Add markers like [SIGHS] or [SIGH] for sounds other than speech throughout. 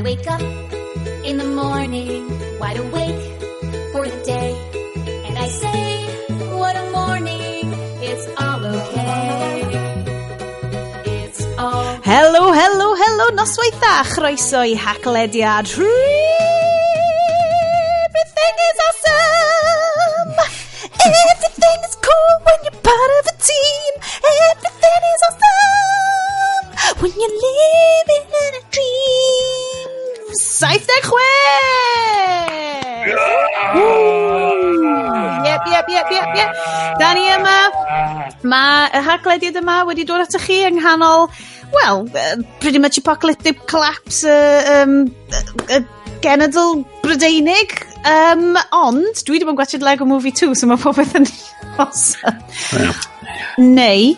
I wake up in the morning, wide awake for the day. And I say, what a morning, it's all okay. It's all Helo, helo, helo, noswaith dda, chroeso i haclediad. Everything mae y haglediad yma wedi dod atoch chi yng nghanol, wel, pretty much apocalyptic collapse uh, um, uh, genedl Brydeinig. Um, ond, dwi ddim yn gwachod Lego Movie 2, so mae popeth yn [LAUGHS] awesome. Neu,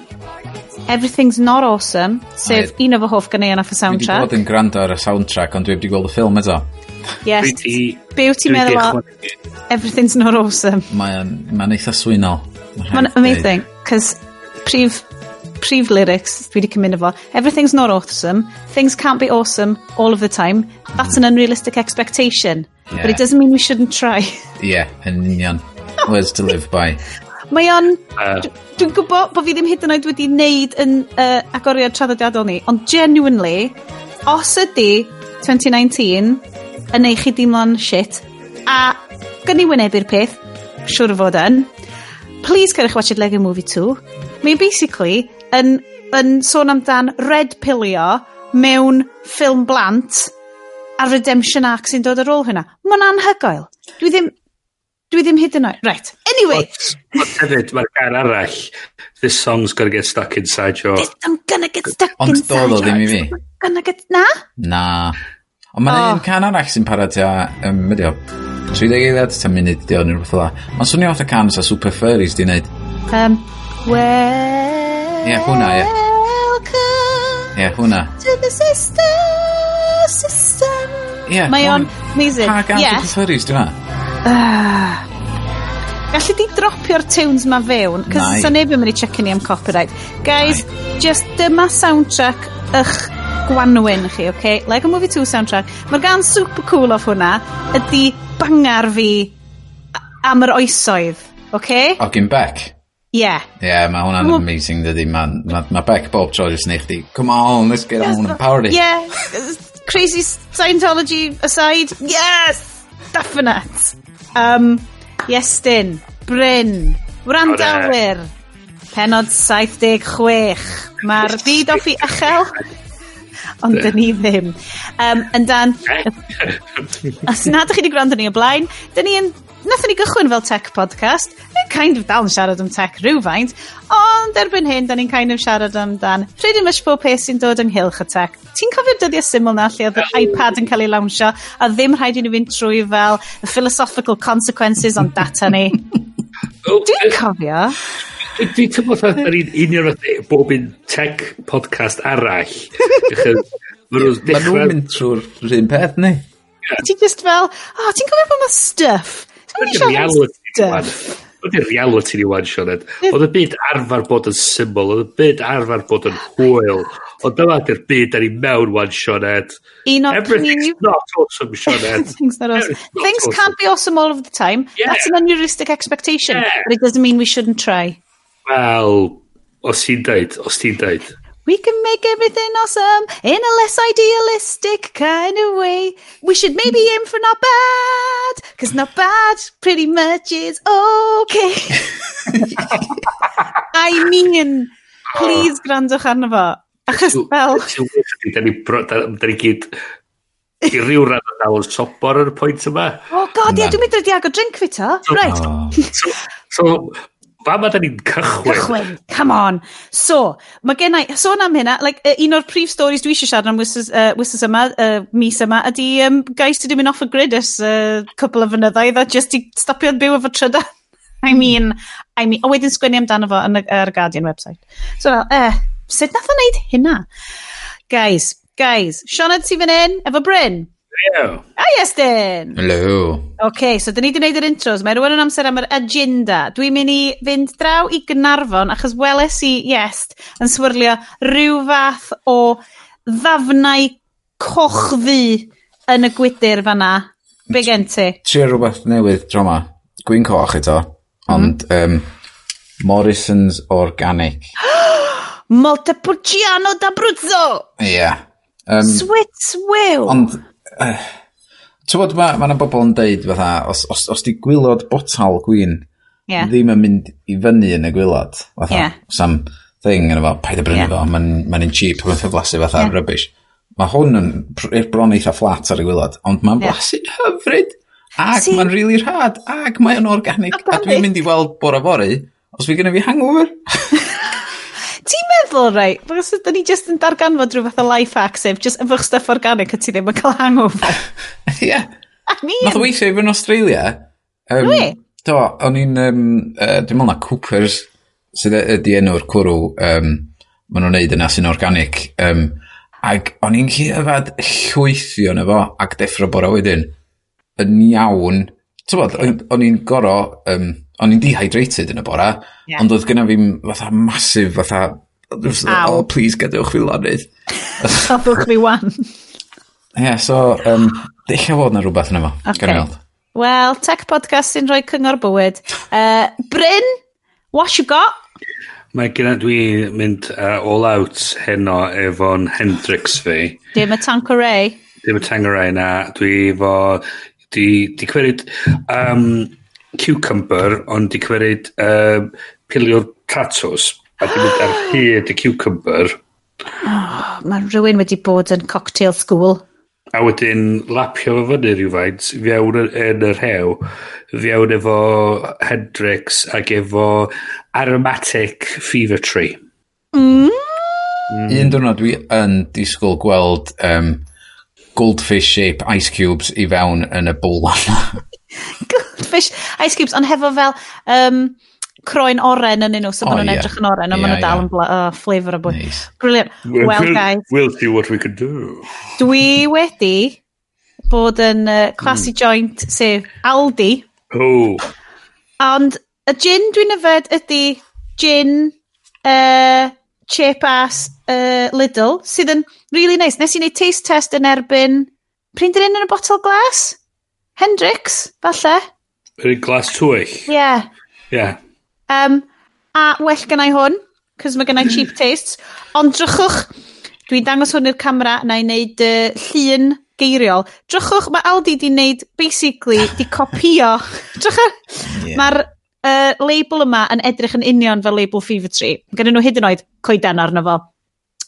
Everything's Not Awesome, sef un o fy hoff gynnau yna for soundtrack. Dwi wedi bod yn gwrando ar y soundtrack, ond dwi wedi gweld y ffilm eto. Yes. Be wyt ti'n meddwl o Everything's Not Awesome? Mae'n ma eitha swynol. Ma'n amazing, cos prif, prif lyrics dwi wedi cymryd efo. Everything's not awesome, things can't be awesome all of the time, that's an unrealistic expectation, yeah. but it doesn't mean we shouldn't try. [LAUGHS] yeah, yn union. Words to live by. [LAUGHS] Mae o'n... Uh, Dwi'n gwybod bod fi ddim hyd yn oed wedi wneud yn uh, agoriad traddodiadol ni, ond genuinely, os ydy 2019 yn ei chi dimlo'n shit, a gyniwynebu'r peth, siwr fod yn, please cerwch watch it Lego Movie 2. Mae'n basically yn, yn sôn amdan red pilio mewn ffilm blant a redemption arc sy'n dod ar ôl hynna. Mae'n anhygoel. Dwi ddim... Dwi ddim hyd yn oed. Right. Anyway. Hefyd, mae'r gair arall. This song's gonna get stuck inside your... This, I'm gonna get stuck Ond inside your... Ond ddim i fi. I'm gonna get... Na? Na. Ond mae'n oh. un can arall sy'n parod paratio... Um, 30 eiliad, 10 munud, 'di o'n rhywbeth fel la. Mae'n swnio fatha can sa Super Furries di wneud. Um, well... Ie, yeah, hwnna, ie. Yeah. Ie, yeah, hwnna. To the sister, system. Ie, yeah, Mae o'n amazing. Pa gan yeah. Super Furries di hwnna? Uh, ah. Gallu di dropio'r tunes ma fewn? Cos sa neb yn mynd i checio ni am copyright. Guys, Nai. just dyma soundtrack ych gwanwyn chi, oce? Okay? Lego Movie 2 soundtrack. Mae'r gan super cool off hwnna ydy bangar fi am yr oesoedd, oce? Okay? Ogyn Beck? Ie. Yeah. Ie, yeah, mae hwnna'n well, amazing dydy. Mae ma, ma Beck bob tro jyst neu chdi, come on, let's get yes, on and power it. Yeah, crazy Scientology aside, yes, definite. Um, Iestyn, Bryn, Wrandawyr, penod 76. Mae'r byd off i achel ond dyn ni ddim. Um, yn dan, [LAUGHS] os nad ydych chi wedi gwrando ni o blaen, dyn ni yn, nathon ni gychwyn fel tech podcast, ni'n kind of dal yn siarad am tech rhywfaint, ond erbyn hyn, dyn ni'n kind of siarad amdan pretty much pob peth sy'n dod ynghylch y tech. Ti'n cofio'r dyddiau syml na lle oedd yr iPad yn cael ei lawnsio, a ddim rhaid i ni fynd trwy fel the philosophical consequences on data ni? [LAUGHS] Oh. Dwi'n cofio. Dwi'n teimlo fatha yr un union fath bob un tech podcast arall. Ma nhw'n mynd trwy'r un peth, ni? Ti'n just fel, oh, ti'n gwybod bod mae stuff? Ydy'r reality ni wan. Ydy'r reality ni wan, Sioned. Oedd y byd arfer bod yn syml, oedd y byd arfer bod yn hwyl. Ond dyma ydy'r byd da ni mewn wan, Sioned. Un o'r Everything's not awesome, Sioned. [LAUGHS] Things, not awesome. Not Things awesome. can't be awesome all of the time. Yeah. That's an unrealistic expectation, yeah. but it doesn't mean we shouldn't try. Wel, os ti'n deud, os ti'n deud. We can make everything awesome in a less idealistic kind of way. We should maybe aim for not bad, because not bad pretty much is okay. [LAUGHS] I mean, please oh. grandwch arno fo. Achos fel... Da ni gyd i ryw rhan o dal yn sobor ar y pwynt yma. Oh god, ie, yeah, dwi'n mynd i agor drink fi to. Right. [LAUGHS] So, so, Fa ma da ni'n cychwyn. Cychwyn, come on. So, mae gen i, sôn am hynna, like, un o'r prif stories dwi eisiau siarad am wythnos uh, wysys yma, uh, mis yma, ydy um, guys sydd wedi mynd off y grid ys uh, cwpl o fynyddoedd a just i stopio byw efo trydan. [LAUGHS] I mean, I mean, a wedyn sgwennu amdano fo yn y Guardian website. So, well, uh, sut nath o wneud hynna? Guys, guys, Sioned sy'n fan hyn, efo Bryn. Hello. Ah, yes, Hello. OK, so dyn ni wedi gwneud yr intros. Mae rhywun yn amser am yr agenda. Dwi'n mynd i fynd draw i Gynarfon, achos weles i, yes, yn swirlio rhyw fath o ddafnau cochddu yn y gwydyr fanna. Be gen ti? Trio rhywbeth newydd, drama. Gwyn coch eto, ond mm. um, Morrison's Organic. [GASPS] Montepulciano d'Abruzzo! Ie. Yeah. Um, Swiss Will! Ond yy t'wod ma' ma' bobl yn deud fatha os os os 'di gwylod botal gwyn, Ie. ddim yn mynd i fyny yn y gwylod, fatha... Ie. sam thing yno fo paid y brynu fo mae'n ma un cheap mae'n ffeflasu, fatha rubbish. Mae hwn yn pr- bron eitha fflat ar y gwylod, ond mae'n ma'n blasu'n hyfryd ac mae'n rili rhad ac mae'n organic a dwi'n mynd i weld bora fory os fi gynna fi hangover. [LAUGHS] Ti'n meddwl, rai, right, da ni jyst yn darganfod rhyw fath o life hack, sef jyst yfych stuff organic a ti ddim yn cael hangover. [LAUGHS] Ie. yeah. I mean. Nath o weithio i fy'n Australia. Um, Rwy? Do, o'n i'n, um, uh, dwi'n meddwl na Coopers, sydd ydi enw'r cwrw, um, maen nhw'n neud yna sy'n organic. Um, ac o'n i'n chi yfad llwythio na fo, ac deffro bora wedyn, yn iawn. Ti'n bod, o'n i'n goro um, o'n i'n dehydrated yn y bora, yeah. ond oedd gyna fi'n fatha masif, fatha, oh, please gadewch fi lonydd. [LAUGHS] Cadwch fi wan. Ie, yeah, so, um, eich fod na rhywbeth yn efo. Okay. Wel, tech podcast sy'n rhoi cyngor bywyd. Uh, Bryn, what you got? Mae gyda dwi mynd uh, all out heno efo'n Hendrix fi. Dim y Tanqueray. Dim y Tanqueray na. Dwi efo... Di, di cwerid... Um, cucumber ond di cymeryd um, pilio'r tatws, a di mynd ar hyd y cucumber Oh, mae rhywun wedi bod yn cocktail school. A wedyn lapio fo fyny rhywfaint, fiewn yn yr hew, fiewn efo Hendrix ac efo aromatic fever tree. Mm. Mm. Un diwrnod dwi yn disgwyl gweld um, goldfish shape ice cubes i fewn yn y bwl yma. [LAUGHS] Fish ice cubes, ond hefo fel um, croen oren yn nhw, so oh, maen nhw'n yeah. edrych yn oren, ond yeah, maen nhw dal yn yeah. oh, flavour o bwyd. Nice. Brilliant. Well, we'll, guys. We'll see what we can do. Dwi wedi bod yn uh, classy mm. joint, sef Aldi. Oh. Ond y gin dwi'n yfed ydy gin uh, chip ass uh, Lidl, sydd yn really nice. Nes i wneud taste test yn erbyn... Pryn dyn yn y botol glas? Hendrix, falle? Yn glas twyll? Ie. Yeah. Ie. Yeah. Um, a well gynnau hwn, cos mae gynnau cheap tastes. Ond drychwch, dwi'n dangos hwn i'r camera na i wneud uh, llun geiriol. Drychwch, mae Aldi di wneud, basically, di copio. [LAUGHS] Drychwch, yeah. mae'r uh, label yma yn edrych yn union fel label Fever Tree. Gynnu nhw hyd yn oed coeden arno fo.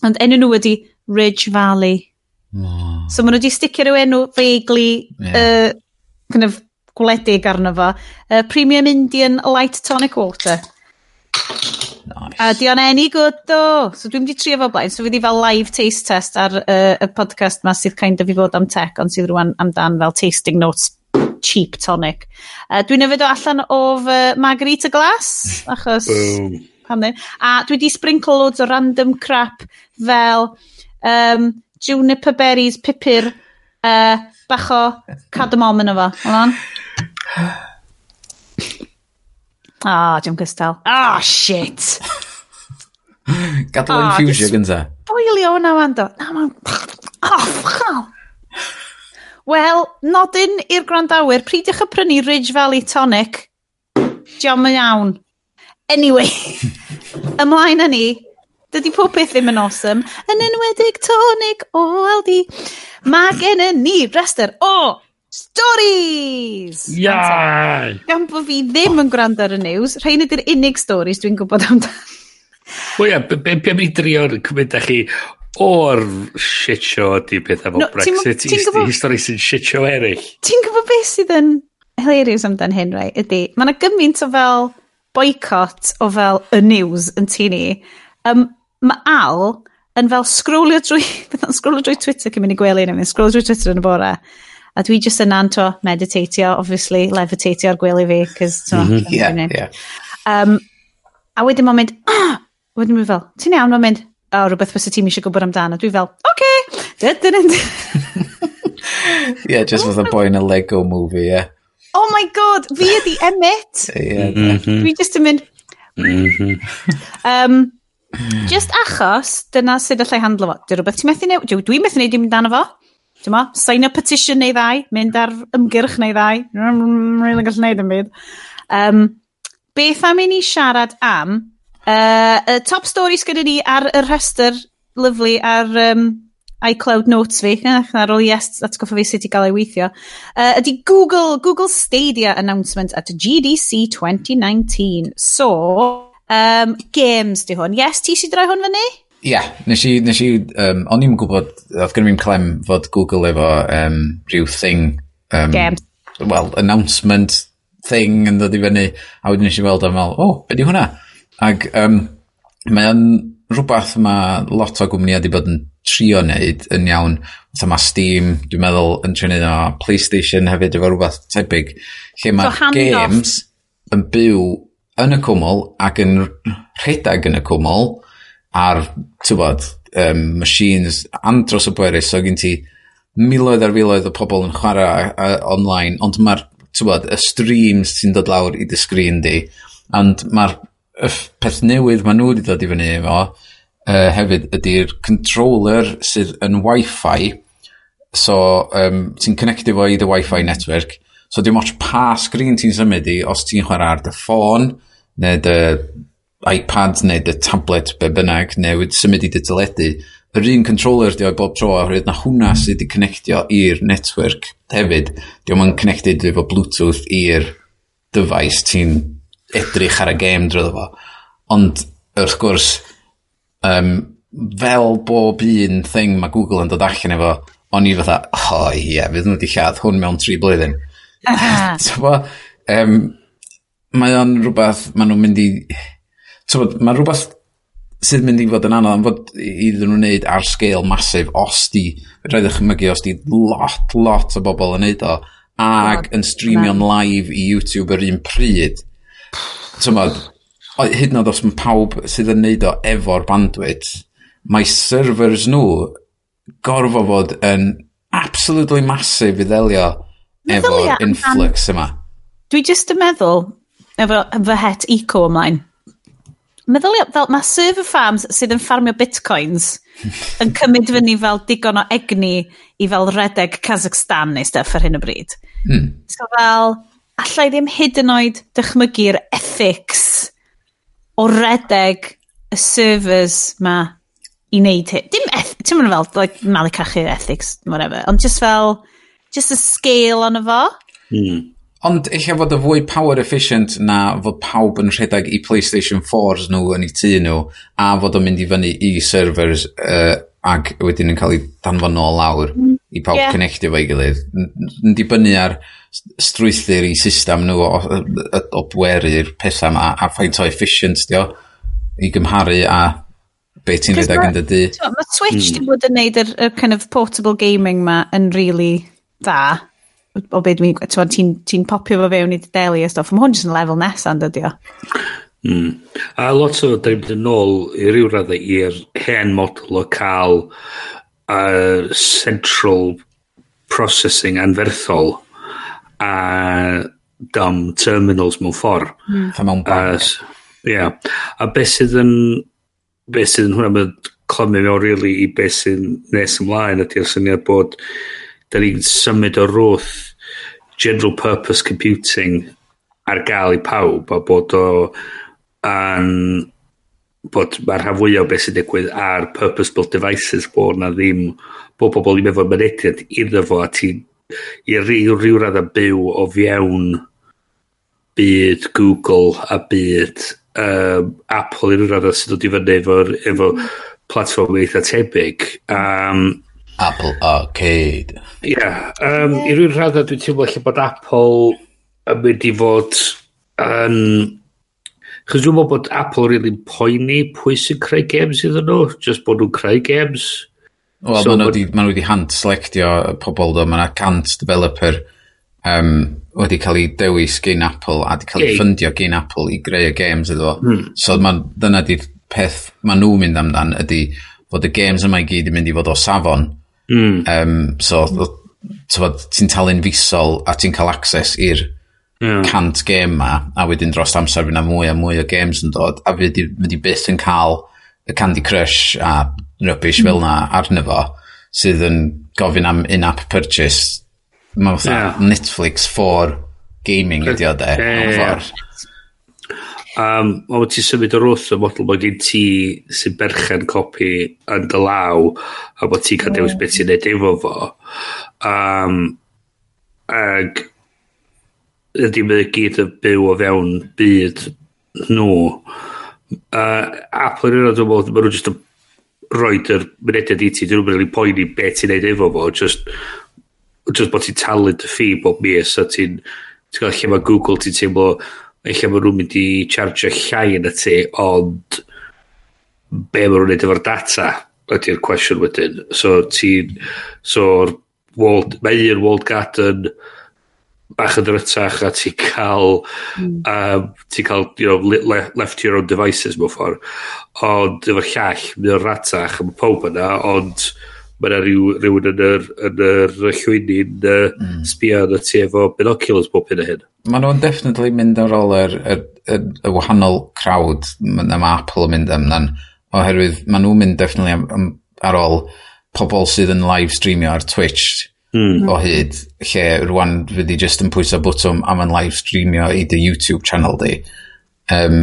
Ond enw nhw ydy Ridge Valley. Oh. So maen nhw wedi sticio rhyw enw feigli, yeah. uh, kind of gwledig arno fo. Uh, Premium Indian Light Tonic Water. Nice. A di o'n any good do. So dwi'n di trio fo blaen. So fi di fel live taste test ar uh, y podcast ma sydd kind of i fod am tech, ond sydd rwan amdan fel tasting notes cheap tonic. Uh, dwi'n nefyd o allan o fy margarita glass, achos... Boom. Pam ddim. A dwi di sprinkle loads o random crap fel um, juniper berries, pipur, uh, bach o [LAUGHS] cadamom yn efo. Hold on. [SIGHS] Ah, oh, Jim Cystal. Ah, oh, shit! [LAUGHS] Gadal oh, infusion gynta. Boilio hwnna wan do. Na, ma'n... Oh, ffchal! Wel, nodyn i'r grandawyr, prydiwch y prynu Ridge Valley Tonic. Diom yn iawn. Anyway, [LAUGHS] ymlaen â ni. Dydy pob beth ddim yn awesome. Yn enwedig tonic o Aldi. Mae gen ni rester o Stories! Iau! Gan bod fi ddim yn gwrando ar y news, rhain ydy'r unig stories dwi'n gwybod amdano. Wel ia, be am i drio cymryd â chi o'r shit show ydy pethau efo no, Brexit i stori sy'n shit show eraill. Ti'n gwybod beth sydd yn hilarious amdan hyn, rai? Ydy, mae yna gymaint o fel boycott o fel y news yn tu ni. Um, mae Al yn fel scrollio drwy, beth yn scrollio drwy Twitter cyn mynd i gwely neu mynd, scrolio drwy Twitter yn y bore A dwi just yn anto meditatio, obviously, levitatio ar gwely fi, cos ti'n mm -hmm. yeah, yeah. um, A wedyn mae'n mynd, ah! [CLEARS THROAT] Wedyn mae'n fel, ti'n iawn, mae'n mynd, o, oh, rhywbeth fysa ti'n eisiau gwybod amdano. Dwi fel, oce! Okay. [LAUGHS] yeah, just with a boy in a Lego movie, yeah. Oh my god, fi ydi Emmett. [LAUGHS] yeah. Mm-hmm. Dwi just yn mynd... Mm-hmm. [LAUGHS] Um, just achos, dyna sydd allai handlo fo. Dwi'n rhywbeth ti'n methu newid, dwi'n methu neud i mynd fo. Dyma, sign a petition neu ddau, mynd ar ymgyrch neu ddau. Rwy'n gallu gwneud yn byd. Um, beth am i ni siarad am uh, y top stories gyda ni ar y rhestr lyflu ar um, iCloud Notes fi, ar ôl yes, atgoffa fi sut i gael ei weithio, uh, ydy Google, Google Stadia announcement at GDC 2019. So, um, games di hwn. Yes, ti sy'n droi hwn fyny? Ie, yeah, nes i, nes i, um, o'n i'n gwybod, oedd gen i'n clem fod Google efo um, rhyw thing, um, Games. well, announcement thing yn dod i fyny, a wedyn nes i weld am fel, o, oh, beth di hwnna? Ac um, mae o'n rhywbeth mae lot o gwmnïau wedi bod yn trio wneud yn iawn, fatha mae Steam, dwi'n meddwl, yn trio wneud o PlayStation hefyd efo rhywbeth tebyg, lle mae so games off. yn byw yn y cwmwl ac yn rhedeg yn y cwmwl, ar, ti'n bod, um, machines andros o bwerus. So gen ti miloedd ar filoedd o pobl yn chwarae a, online, ond mae'r, ti'n bod, y streams sy'n dod lawr i dy sgrin di, ond mae'r peth newydd maen nhw wedi dod i fyny efo, uh, hefyd ydy'r controller sydd yn Wi-Fi. So, um, ti'n connectio fo i dy Wi-Fi network. So, dim ots pa sgrin ti'n symud i, os ti'n chwarae ar dy ffôn, neu dy iPad neu dy tablet be bynnag neu wedi symud i dy teledu yr un controller di o'i bob tro oherwydd na hwnna sydd wedi connectio i'r network hefyd di o'n connected efo Bluetooth i'r dyfais ti'n edrych ar y game drwy fo. Ond wrth gwrs um, fel bob un thing mae Google yn dod allan efo o'n i fatha o oh, ie yeah, fydd nhw wedi lladd hwn mewn tri blwyddyn. [LAUGHS] So, um, mae o'n rhywbeth maen nhw'n mynd i tywod, mae rhywbeth sydd mynd i fod yn anodd am fod iddyn nhw'n wneud ar sgêl masif os di, rhaid ychmygu os di lot, lot o bobl yn neud o ag yn streamio'n live i YouTube yr un pryd. Tymod, hyd yn oed os mae pawb sydd yn neud o efo'r bandwidth, mae servers nhw gorfo fod yn absolutely massive i ddelio efo'r influx yma. Dwi just yn meddwl, efo fy het eco ymlaen, meddylia, fel mae server farms sydd yn ffarmio bitcoins [LAUGHS] yn cymryd fyny fel digon o egni i fel redeg Kazakhstan neu stuff ar hyn o bryd. Mm. So fel, allai ddim hyd yn oed dychmygu'r ethics o redeg y servers ma i wneud hyn. Dim ethics, ti'n mynd fel, like, malu cachu ethics, whatever, ond just fel, just y scale ond fo. Mm. Ond eich fod y fwy power efficient na fod pawb yn rhedeg i PlayStation 4s nhw yn eu tŷ nhw a fod o'n mynd i fyny i servers uh, ac wedyn yn cael ei danfon nôl lawr mm. i pawb yeah. connectio fo'i gilydd. Yn dibynnu ar strwythyr i system nhw o, o, o, bweru'r pethau yma a faint o efficient dio i gymharu a be ti'n rhedeg yn dydy. Mae Twitch mm. di bod yn neud yr, yr kind of portable gaming ma yn really dda o beth dwi'n... Ti'n ti, popio fo fewn i dy deli a stoff, Mae hwn jyst yn lefel nesaf, dydy o. Mm. A lot o, da ni'n mynd yn ôl i ryw raddau i'r hen model o cael uh, central processing anferthol a dumb terminals mewn ffordd. Mm. A mewn bank. Ie. Yeah. A beth sydd yn... Beth sydd yn hwnna, mae'n clymu mewn rili really, i beth sydd nes ymlaen ydy'r syniad bod 'da ni'n symud o rwth general purpose computing ar gael i pawb a bod o yn bod mae'r rhan fwyaf o beth sy'n digwydd ar purpose-built devices bod na ddim bod pobl ddim efo'r mynediad iddo fo a ti i ryw, ryw radd byw o fiewn byd Google a byd um, Apple i ryw radd sy'n dod i fyny efo, efo platform eitha tebyg um, Apple Arcade. Ie, yeah, um, i rwy'n rhaid dwi'n teimlo lle bod Apple yn mynd i fod yn... Um, Chos dwi'n meddwl bod Apple rili'n really poeni pwy sy'n creu games iddyn nhw, just bod nhw'n creu games. Wel, so, maen nhw wedi hand-selectio pobl, do, maen yna cant developer um, wedi cael ei dewis gen Apple a wedi cael ei ffundio gen Apple i greu y games iddo. Hmm. So ma, dyna di'r peth maen nhw'n mynd amdan ydy fod y games yma i gyd yn mynd i fod o safon Mm. Um, so, ti'n talu'n fisol a ti'n cael access i'r yeah. cant gêm ma, a wedyn dros amser fyna mwy a mwy o games yn dod, a fydd i byth yn cael y Candy Crush a rubbish mm. fel na arno fo, sydd yn gofyn am in-app purchase. mae'n fatha yeah. Netflix for gaming ydi o de. Yeah, yeah, yeah. Um, ond ti'n symud o'r wrth y model bod gen ti sy'n berchen copi yn dy law a bod ti'n cael dewis beth sy'n neud efo fo. Um, ag ydy mae gyd yn byw o fewn byd nhw. Uh, Apple yn yna bod maen nhw jyst yn roed yr mynediad i ti, dyn nhw'n really poeni beth ti'n neud efo fo, just, just bod ti'n talu dy ffi bob mis, a ti'n ti'n cael lle mae Google ti'n teimlo Ella mae nhw'n mynd i charge llai yn y tu, ond be mae nhw'n neud efo'r data ydy'r cwestiwn wedyn. So ti'n... So, world, mae un World Garden bach yn drytach a ti'n cael mm. um, ti'n cael you know, le, le, left to your own devices mewn ffordd ond efo'r llall mae o'n ratach a mae pob yna ond mae yna rhyw, rhywun yn yr, yn yr llwyni'n uh, mm. sbio yn y tu efo binoculars bob hyn a hyn. Mae nhw'n definitely mynd ar ôl yr, yr, yr, y wahanol crowd na mae Apple yn mynd amdan oherwydd mae nhw'n mynd definitely am, am, ar ôl pobl sydd yn live streamio ar Twitch mm. o hyd lle rwan fyddi just yn pwysa bwtwm am yn live streamio i dy YouTube channel di um,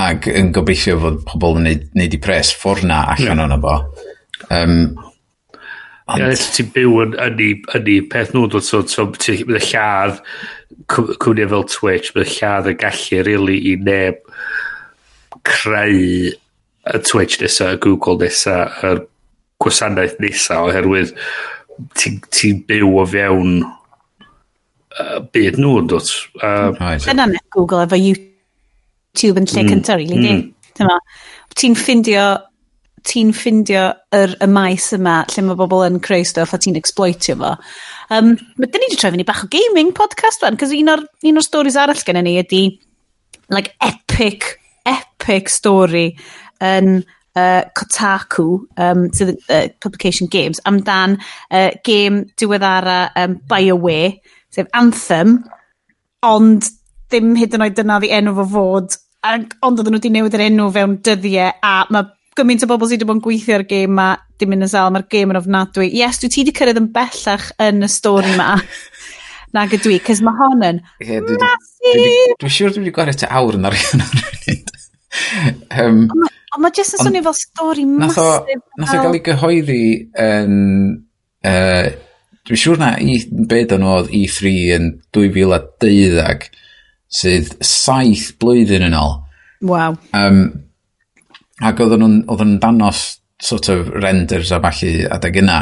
ac yn gobeithio fod pobl yn neud, neud i pres ffordd na allan yeah. o'n bo Um, ond... Ie, ti'n byw yn, yn, i, yn i peth nhw, dwi'n so, so, bydd y lladd, cwmni fel Twitch, bydd y lladd y gallu really i neb creu y Twitch nesa, y Google nesa, y gwasanaeth nesa, oherwydd ti'n ti byw o fewn uh, byd nhw, dwt. Um, Dyna net Google efo YouTube yn lle mm, cyntaf, really, mm. di. Ti'n ffindio ti'n ffindio yr, y maes yma lle mae bobl yn creu stuff a ti'n exploitio fo. Um, ma, dyn ni wedi troi fyny bach o gaming podcast fan, cos un o'r, un o'r stories arall gen ni ydy like epic, epic story yn uh, Kotaku, um, sydd yn uh, Publication Games, amdan uh, game diweddara um, BioWare, sef Anthem, ond ddim hyd yn oed dyna ddi enw fo fod, ond oedden nhw wedi newid yr enw fewn dyddiau, a mae gymaint o bobl sydd wedi bod yn gweithio ar gêm ma, dim mynd yn sal, mae'r gêm yn ofnadwy. Yes, dwi ti wedi cyrraedd yn bellach yn y stori ma. [LAUGHS] Nag ydw i, cys mae hon yn yeah, dwi, massive! Dwi'n siŵr dwi wedi gwario te awr yn ar hyn o'r rhaid. um, [LAUGHS] Ond mae jyst yn swnio fel stori massive. Nath o gael ei gyhoeddi yn... Uh, dwi'n siŵr na i, beth o'n oedd E3 yn 2012 sydd saith blwyddyn yn ôl. Waw. Um, Ac oedden nhw'n nhw danos sort of renders a falle adeg yna.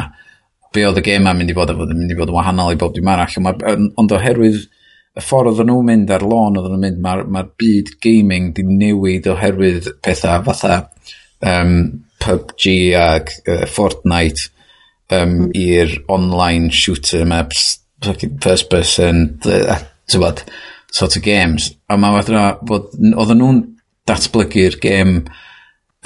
Be oedd y gêm am mynd i fod, a fod yn mynd i fod yn wahanol i bob dim arall. Ond, ond oherwydd y ffordd oedden nhw'n mynd ar lôn, oedden nhw'n mynd, mae'r ma byd gaming di newid oherwydd pethau fatha um, PUBG ac uh, Fortnite um, i'r online shooter maps, first person, tywed, sort of games. A mae wedi bod, oedden nhw'n datblygu'r game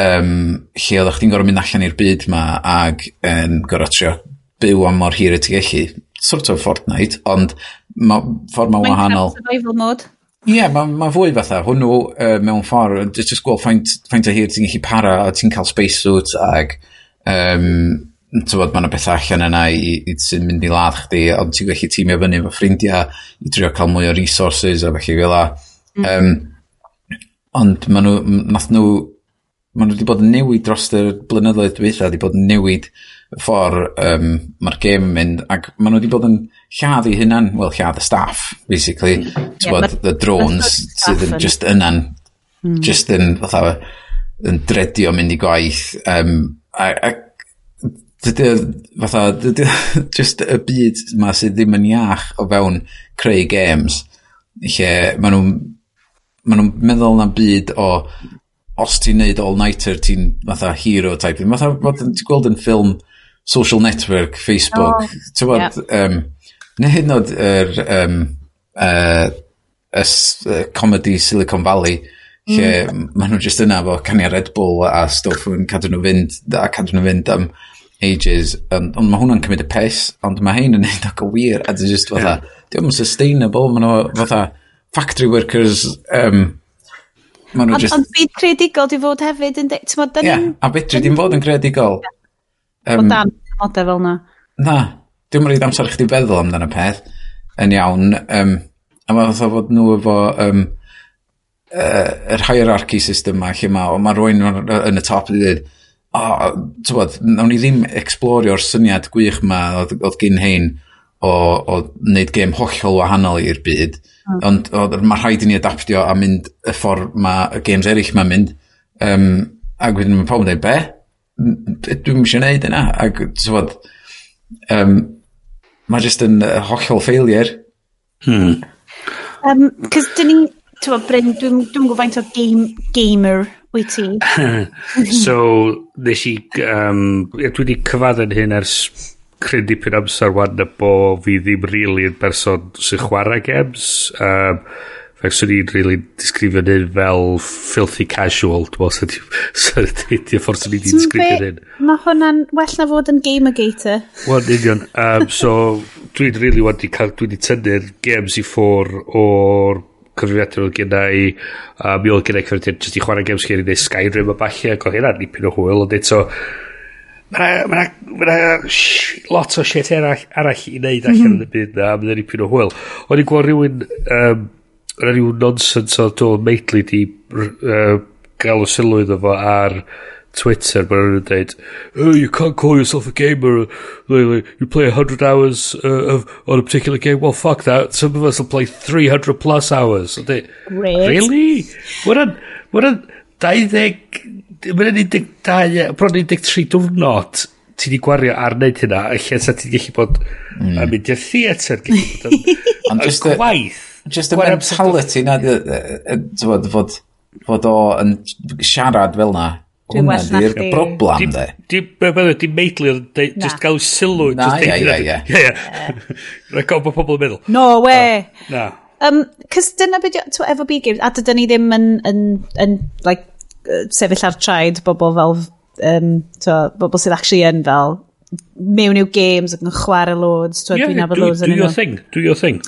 um, lle oeddech chdi'n gorfod mynd allan i'r byd ma ag um, gorfod trio byw am mor hir y ti gallu. Sort of Fortnite, ond ma, ffordd ma wahanol. survival mode. Ie, yeah, mae ma fwy fatha. Hwnnw uh, mewn ffordd, just just gweld faint, faint o hir ti'n gallu para a ti'n cael spacesuit ag um, tywod, mae yna bethau allan yna i, i sy'n mynd i ladd chdi, ond ti'n gallu tîmio fyny efo ffrindiau i drio cael mwy o resources a felly fel la. Mm. Um, ond maen nhw, nath nhw maen nhw wedi bod yn newid dros y blynyddoedd dwytha, wedi bod yn newid y ffordd um, mae'r gêm yn mynd, ac maen nhw wedi bod yn lladd i hynna'n, wel, lladd y staff, basically, mm. yeah, bod, the drones sydd yn just yna'n, just yn, fatha, yn dredio mynd i gwaith, um, a, a dydy, fatha, dydy, [LAUGHS] just y byd ma sydd ddim yn iach o fewn creu games, lle maen nhw'n maen nhw'n meddwl na byd o os ti'n neud all-nighter, ti'n fatha hero type thing. Fatha, ti'n gweld yn ffilm social network, Facebook, oh, ti'n bod, um, neu hyd yn oed yr um, uh, y uh, comedy Silicon Valley, lle mm. maen nhw just yna fo canu Red Bull a stwff yn cadw nhw fynd, a cadw nhw fynd am ages, um, ond mae hwnna'n cymryd y pes, ond mae hyn yn neud ac o wir, a dwi'n just fatha, yeah. diolch sustainable, maen nhw fatha factory workers, um, Maen nhw just... Ond byd creadigol di fod hefyd yn... Ie, yeah, a bydri di'n fod yn creadigol. Um, o dan, modau fel na. Na, dim rhaid amser chdi feddwl amdano peth yn iawn. Um, a mae fatha fod nhw efo um, uh, yr hierarchy system ma lle mae ma, rwy'n yn y top i ddweud, o, oh, bod, nawn ni ddim explorio'r syniad gwych ma oedd, oedd gyn hein o, o wneud gêm hollol wahanol i'r byd. Mm Hmm. Ond mae rhaid i ni adaptio a mynd y ffordd mae y games eraill mae'n mynd. Um, ac wedyn mae pobl yn dweud, be? Dwi'n eisiau gwneud yna. Ac, ti'n um, mae jyst yn uh, hollol failure. Hmm. Um, Cys dyn ni, ti'n Bryn, dwi'n dwi, gwybod faint o game, gamer wyt ti. [LAUGHS] so, nes i, um, dwi wedi cyfadda'n hyn ers cryn dipyn amser wan na bo fi ddim really yn person sy'n chwarae games. Um, Fe swn i'n really disgrifio hyn fel filthy casual, dwi'n meddwl, sy'n [LAUGHS] ffordd swn i'n disgrifio hyn. Mae hwnna'n well na fod yn gamergator. Wel, union. Um, so, dwi'n really wedi cael, dwi'n di tynnu'r games i ffwr o'r cyfrifiadur oedd gen i, a mi oedd gen i cyfrifiadur jyst i chwarae games gen i neu Skyrim a falle, ac oedd hynna'n nipyn o hwyl, ond eto, so, Mae ma ma lot o shit arall, arall i wneud allan mhm. yn y byd na, mae'n dipyn o hwyl. O'n i'n gweld rhywun, um, o'n rhyw nonsens o do meitli di uh, gael o sylw iddo fo ar Twitter, mae'n rhywun yn dweud, oh, you can't call yourself a gamer, you play 100 hours uh, of, on a particular game, well, fuck that, some of us will play 300 plus hours. Great. really? What a, what a 20 mae'n 12, e, bron 13 diwrnod ti di gwario ar wneud hynna, a lle sa ti'n gallu bod mm. yn mynd i'r theatr, gallu bod yn [LAUGHS] gwaith. Just y mentality na, fod, fod, fod o yn siarad fel na, hwnna di'r broblem, de. di meidlu, just gael sylw. Na, ia, ia, ia. Rhaid gael bod pobl yn meddwl. No way. Na. Um, Cys dyna beth, efo big games, a dydyn ni ddim yn, yn, yn, like, sefyll ar traed bobl fel um, to, bobl sydd actually yn fel mewn i'w games ac yn chwarae loads to, yeah, dwi'n nabod loads yn do your thing do your thing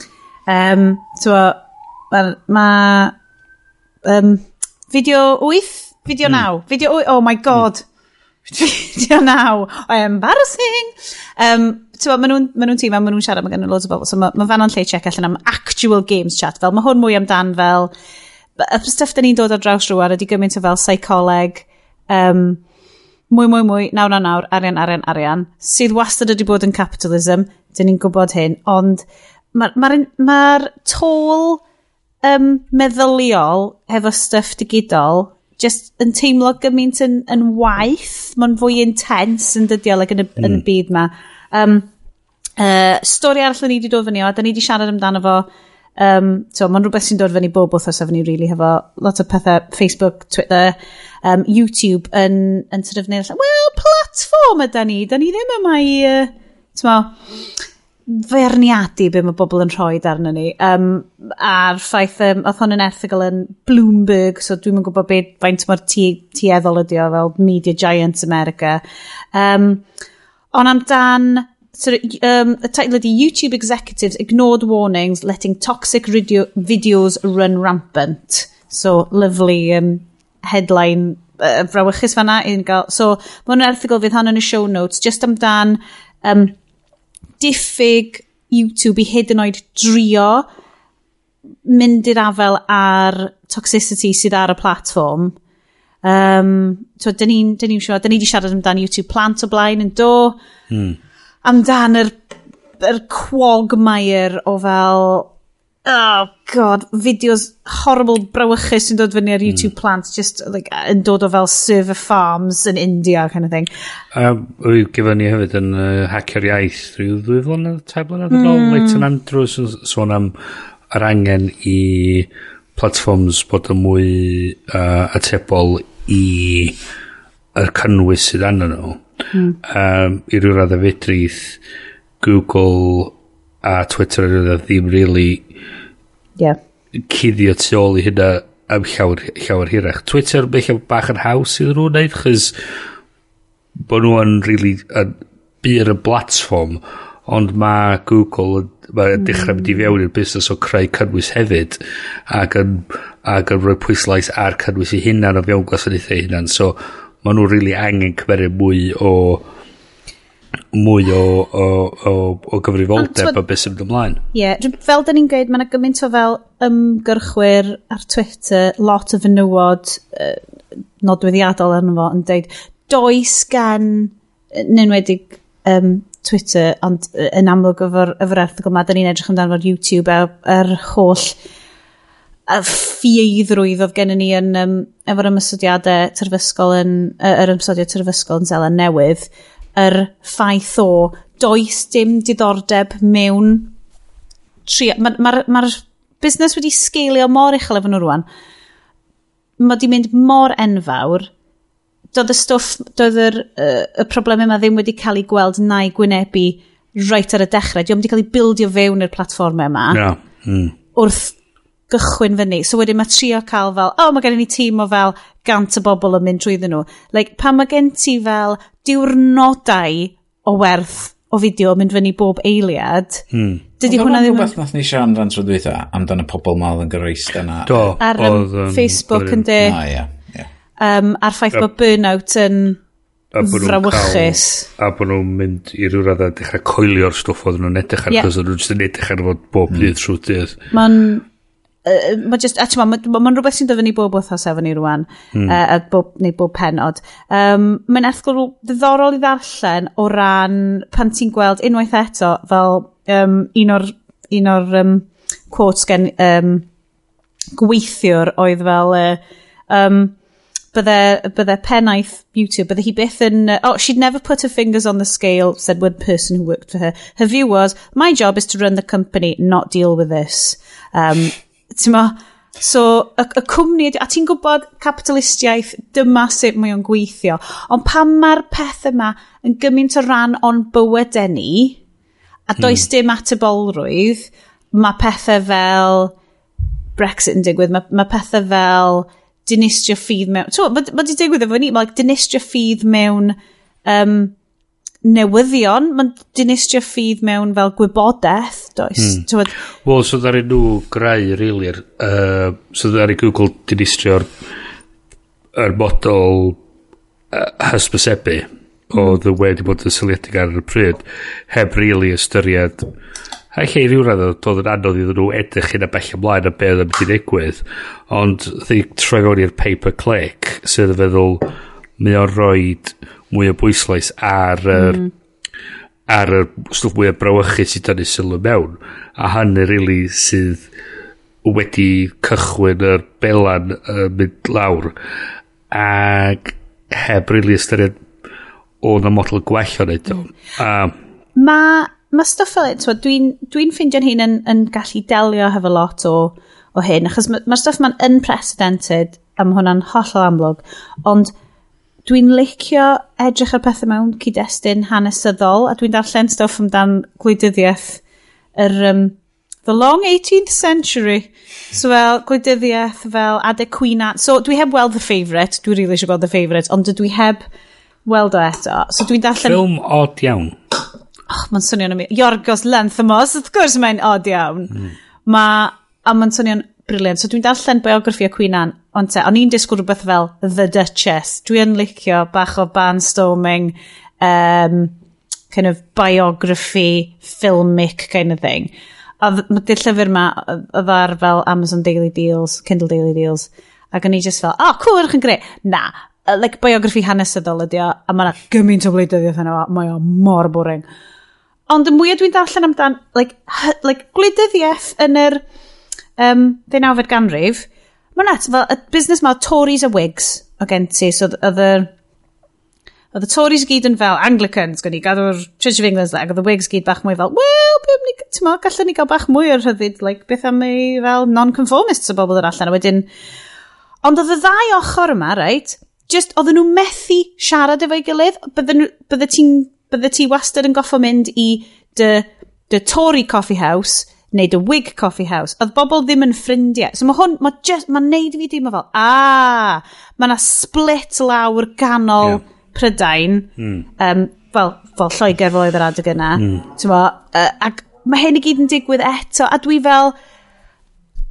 um, to, well, ma um, fideo 8 fideo 9 mm. fideo 8 oh my god mm. [LAUGHS] fideo 9 oh, embarrassing um, ti'n bod, maen nhw'n ma nhw tîm a maen nhw'n siarad, mae gen nhw loads o bobl. So mae ma fan o'n lle check allan am actual games chat. Fel mae hwn mwy amdan fel y stuff da ni'n dod ar draws rhywar ydy gymaint o fel psycholeg, um, mwy, mwy, mwy, nawr, nawr, nawr, arian, arian, arian, sydd wastad ydy bod yn capitalism, dyn ni'n gwybod hyn, ond mae'r ma, ma, ma tôl um, meddyliol hefo stuff digidol just yn teimlo gymaint yn, yn waith, mae'n fwy intense yn dydiol like, yn y, mm. yn y hmm. byd ma. Um, uh, stori arall ni wedi dod fyny o, a da ni wedi siarad amdano fo Um, so, mae'n rhywbeth sy'n dod fyny bob wythnos efo ni, really, hefo lot o pethau, Facebook, Twitter, um, YouTube, yn, yn sort of neud, well, platform yda ni, da ni ddim yma i, uh, ferniadu be mae bobl yn rhoi arno ni. Um, a'r ffaith, um, oedd hwn yn erthigol yn Bloomberg, so dwi'n gwybod beth faint mor tueddol ydi o fel Media Giants America. Um, ond amdan So, um, the title of the YouTube Executives Ignored Warnings Letting Toxic video Videos Run Rampant. So, lovely um, headline uh, frawychus fanna i'n gael. So, mae hwn erthigol fydd hon yn y show notes, just amdan um, diffyg YouTube i hyd yn oed drio mynd i'r afel ar toxicity sydd ar y platform. Um, so, dyn ni'n ni siarad, dyn ni wedi siarad amdan YouTube plant o blaen yn do. Hmm amdan yr, yr quagmire o fel oh god, fideos horrible brawychus sy'n dod fyny ar hmm. YouTube mm. plant just like, yn dod o fel server farms yn in India kind of thing. A um, rwy'n gyfan ni hefyd yn uh, hacio'r iaith rhyw ddwy flynedd, tai blynedd yn ôl, Leighton hmm. Andrews yn sôn am yr angen i platforms bod yn mwy uh, atebol i yr cynnwys sydd anna nhw. Mm. Um, I ryw radd y fedrith Google a Twitter yn yna ddim really yeah. cuddio tu ôl i hynna am llawer, llawer hirach. Twitter mewn bach yn haws iddyn nhw'n neud, chys bod nhw yn really yn byr y platform, ond mae Google mae'n mm. dechrau mynd i fewn i'r busnes o creu cynnwys hefyd ac yn, ac yn rhoi pwyslais ar cynnwys i hunan o fewn gwasanaethau hunan so maen nhw'n really angen cymeru mwy o mwy o, o, o, o gyfrifoldeb a beth sy'n mynd ymlaen. Ie, yeah, fel da ni'n gweud, mae yna gymaint o fel ymgyrchwyr ar Twitter, lot o fenywod uh, nodweddiadol arno fo yn dweud, does gan, yn enwedig um, Twitter, ond yn amlwg efo'r, efo erthigol yma, da ni'n edrych amdano fo'r YouTube a'r er, er holl a ffieidrwydd oedd gennym ni yn, um, efo'r ymysodiadau terfysgol yn, uh, yr ymysodiad terfysgol yn Selen Newydd, yr ffaith o does dim diddordeb mewn tri... Mae'r ma, ma, ma busnes wedi sgeilio mor uchel efo nhw rwan. Mae wedi mynd mor enfawr. Doedd y stwff, doedd yr, uh, y problemau yma ddim wedi cael ei gweld na'i gwynebu reit ar y dechrau. Diolch wedi cael ei bildio fewn i'r platfformau yma. Yeah. Mm. Wrth gychwyn fyny. So wedyn mae trio cael fel, o, oh, mae gen i ni tîm o fel gant o bobl yn mynd trwyddyn nhw. Like, pan mae gen ti fel diwrnodau o werth o fideo mynd fyny bob eiliad, hmm. dydy hwnna ddim... Rhywbeth nath ni siarad fan tro dweitha amdano pobl mal yn gyrreist yna. Do. Ar um, Facebook yn de. Na, ia. Yeah, yeah. um, a'r ffaith bod burnout yn a bod nhw'n cael a bod nhw'n mynd i ryw radd a dechrau coelio'r stwff oedd nhw'n edrych ar yeah. cos nhw'n edrych ar fod bob hmm. dydd trwy dydd mae'n uh, mae just, a ti'n ma, ma'n rhywbeth sy'n dyfynu bob wythnos efo ni rwan, mm. uh, bob, neu bob penod. Um, mae'n erthgol ddiddorol i ddarllen o ran pan ti'n gweld unwaith eto fel um, un o'r, un o'r um, quotes gen um, gweithiwr oedd fel uh, um, bydde, bydde pennaeth beauty, bydde hi byth yn... Uh, oh, she'd never put her fingers on the scale, said one person who worked for her. Her view was, my job is to run the company, not deal with this. Um, Tyma, so y, y cwmni, a ti'n gwybod capitalistiaeth, dyma sut mae o'n gweithio. Ond pan mae'r peth yma yn gymaint o ran o'n bywydau ni, a does hmm. dim atebolrwydd, mae pethau fel Brexit yn digwydd, mae, mae pethau fel dinistrio ffydd mewn... so, mae ma di digwydd efo ni, mae like, dinistrio ffydd mewn um, newyddion, mae'n dinistrio ffydd mewn fel gwybodaeth, does? Mm. Wel, so ddarin nhw grau, really, uh, so ddarin Google dinistrio'r er model uh, hysbysebu o hmm. the wedi bod yn syliedig ar y pryd heb really ystyried a lle i ryw radd oedd yn anodd iddyn nhw edrych yn y bell ymlaen a beth oedd yn mynd i ddigwydd ond ddi troi fewn i'r paper click sydd yn feddwl mae o'n roed mwy o bwyslais ar yr mm. ar y stwff mwy o brawychu sydd dan ei sylw mewn. A hynny rili really sydd wedi cychwyn yr belan uh, mynd lawr. Ac heb rili really ystyried o na model gwell o'n edo mm. a... mae ma stwff fel it dwi'n dwi ffindio'n hyn yn, yn gallu delio hefo lot o o hyn achos mae'r ma stwff ma'n unprecedented am hwnna'n hollol amlwg. Ond Dwi'n licio edrych ar pethau mewn cyd-destun hanesyddol, a dwi'n darllen stwff amdan gwleidyddiaeth yr... Um, the long 18th century. So fel gwleidyddiaeth fel adeg cwina. So dwi heb weld The Favourite, dwi really eisiau gweld The Favourite, ond dwi heb weld o eto. So dwi'n darllen... Ffilm odd iawn. Och, mae'n swnio'n ymwneud. Yorgos Lanthimos, wrth gwrs mae'n odd iawn. Mm. Ma... A mae'n swnio'n briliant. So dwi'n darllen biograffi o Queen Anne, ond te, o'n i'n disgwyl rhywbeth fel The Duchess. Dwi'n licio bach o barnstorming, um, kind of biography, filmic kind of thing. A dy'r llyfr yma, oedd ar fel Amazon Daily Deals, Kindle Daily Deals, ac o'n i just fel, oh, cool, ydych yn greu. Na, like, biography hanesyddol ydi o, a mae yna gymaint o wleidyddiaeth yna, mae o mor boring. Ond y mwyaf dwi'n darllen amdan, like, like, gwleidyddiaeth yn yr... Er, um, ddeunawfed ganrif, mae'n at, fel, y busnes ma, Tories a Whigs, o gen ti, so oedd y... Oedd y Tories gyd yn fel Anglicans, gwni, gadw'r Church of England, ac oedd y Whigs gyd bach mwy fel, wel, beth ni, ti'n gallwn ni gael bach mwy o'r rhyddid, like, beth am ei fel non-conformists o bobl yr allan, a wedyn... Ond oedd y ddau ochr yma, right, just, oedden nhw methu siarad efo'i gilydd, bydde ti'n bydde ti wastad yn goffo mynd i dy, dy Tory coffee house neu The Wig Coffee House, oedd bobl ddim yn ffrindiau. So mae hwn, mae just, mae'n neud i fi ddim fel, a, mae yna split lawr ganol yeah. Prydain, mm. um, fel, fel Lloegr fel oedd yr adeg yna, mm. Mo, uh, ac mae hyn i gyd yn digwydd eto, a dwi fel,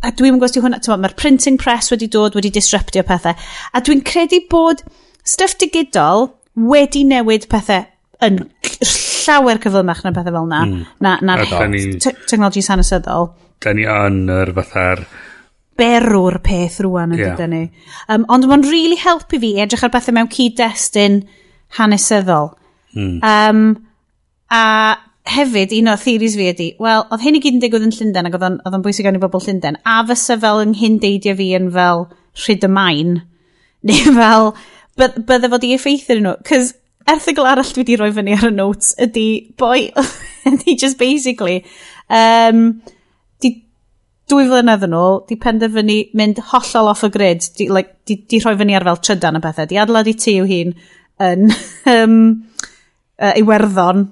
a dwi'n gwybod hwnna, mae'r printing press wedi dod, wedi disruptio pethau, a dwi'n credu bod stuff digidol wedi newid pethau yn llawer cyflymach na pethau fel na. Mm. Na, na technology sanesyddol. Da ni yn yr fatha'r berw'r peth rwan yn yeah. ni. Um, ond mae'n really helpu fi edrych ar bethau mewn cyd-destun hanesyddol. Mm. Um, a hefyd, un o theories fi ydy, wel, oedd hyn i gyd yn digwydd yn Llundain ac oedd o'n bwysig gan i bobl Llundain, a fysa fel yng Nghindeidio fi yn fel rhyd y main, [LAUGHS] neu fel, bydde fod i effeithio nhw. Cys erthigol arall dwi wedi rhoi fyny ar y notes ydy boi [LAUGHS] ydy just basically um, di dwy flynedd yn ôl di penderfynu mynd hollol off y grid di, like, di, di rhoi fyny ar fel trydan y bethau di adlad i ti yw hun yn [LAUGHS] um, uh, Iwerddon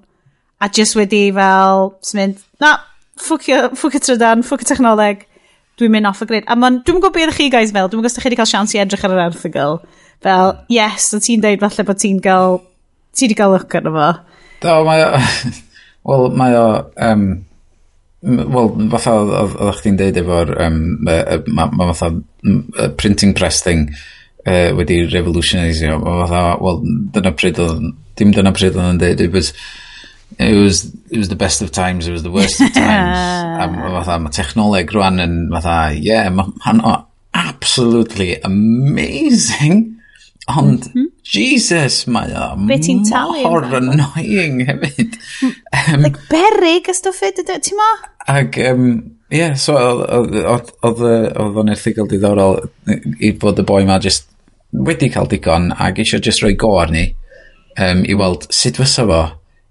a just wedi fel mynd na ffwcio, ffwcio trydan ffwcio technoleg dwi'n mynd off y grid. A man, dwi'n gwybod beth chi guys fel dwi'n gwybod os da chi wedi cael sians i edrych ar yr erthigol fel yes, o ti'n deud falle bod ti'n cael ti wedi cael look arno fo? Do, mae o... [LAUGHS] Wel, mae o... Um, Wel, fatha oedd chdi'n deud efo'r... Um, mae ma fatha printing press thing uh, wedi revolutionisio. Mae fatha, wel, dyna pryd oedd... Dim dyna pryd oedd yn deud, it was... It was, it was the best of times, it was the worst of times. [LAUGHS] a fatha, mae technoleg rwan yn fatha, yeah, mae'n ma absolutely amazing. Ond, mm -hmm. Jesus, mae o Be ti'n talu mor annoying hefyd. um, [LAUGHS] like berig a stwff e, it, ti'n ma? Ac, um, ie, yeah, so oedd oedd o'n erthigol diddorol i bod y boi ma just wedi cael digon ac eisiau just rhoi go arni um, i weld sut fysa fo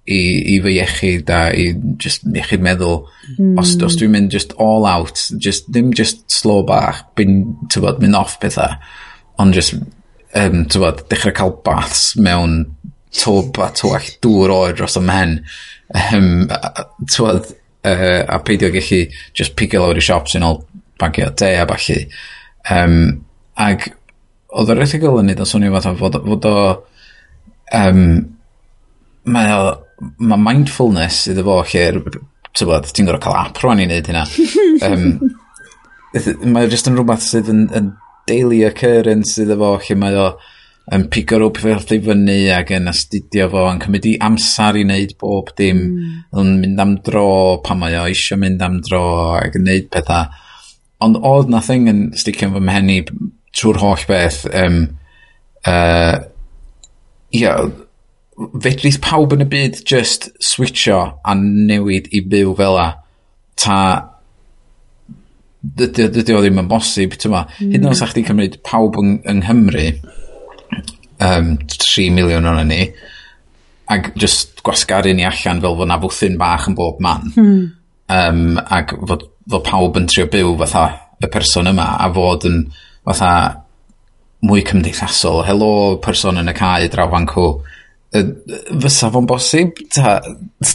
i, i fy iechyd a i just iechyd meddwl mm. os, os dwi'n mynd just all out just, ddim just slow bach bin, tybod, mynd off pethau ond just um, tywod, dechrau cael baths mewn twb a twall dŵr oer dros y men. Um, tywod, uh, a peidio gallu just pigio lawr i siops yn ôl bagio de a falle. Um, ag oedd yr ethigol yn neud yn swnio fath fod, fod o... Um, mae o mae mindfulness iddo fo lle tybod, ti'n gorau cael app rwan i wneud hynna [LAUGHS] um, mae o jyst yn rhywbeth sydd yn, yn daily occurrence iddo fo lle mae o yn pigo rwp i fyny ac yn astudio fo yn cymryd i amser i wneud bob dim mm. yn mynd am dro pan mae o eisiau mynd am dro ac yn wneud pethau ond oedd na thing yn sticio fy mhen i trwy'r holl beth um, uh, ia fedrith pawb yn y byd just switcho a newid i byw fel a ta dydy, dydy o ddim yn bosib, tyma. Mm. Hyd yn oes mm. chdi cymryd pawb yng, yng Nghymru, um, 3 miliwn o'n ni, ac just gwasgaru ni allan fel fod na fwthyn bach yn bob man. Mm. Um, ac fod, fod pawb yn trio byw fatha y person yma, a fod yn fatha mwy cymdeithasol. Helo, person yn y cae draw fan cw. Fysa fo'n bosib? Ta,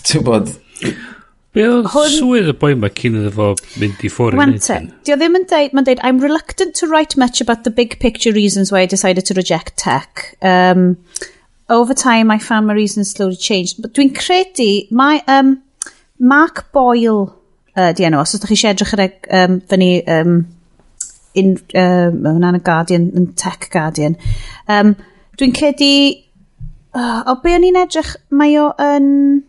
ti'n bod... Be oedd Hwn... swydd y boi yma cyn iddo fo mynd i ffwrdd? Wante, di o ddim yn deud, mae'n deud, I'm reluctant to write much about the big picture reasons why I decided to reject tech. Um, over time, I found my reasons slowly changed. But dwi'n credu, mae um, Mark Boyle, uh, di enw, os ydych chi eisiau edrych ar e, um, fyny, um, in, um, hwnna'n y Guardian, yn Tech Guardian, um, dwi'n credu, uh, o be o'n i'n edrych, mae o yn... Um,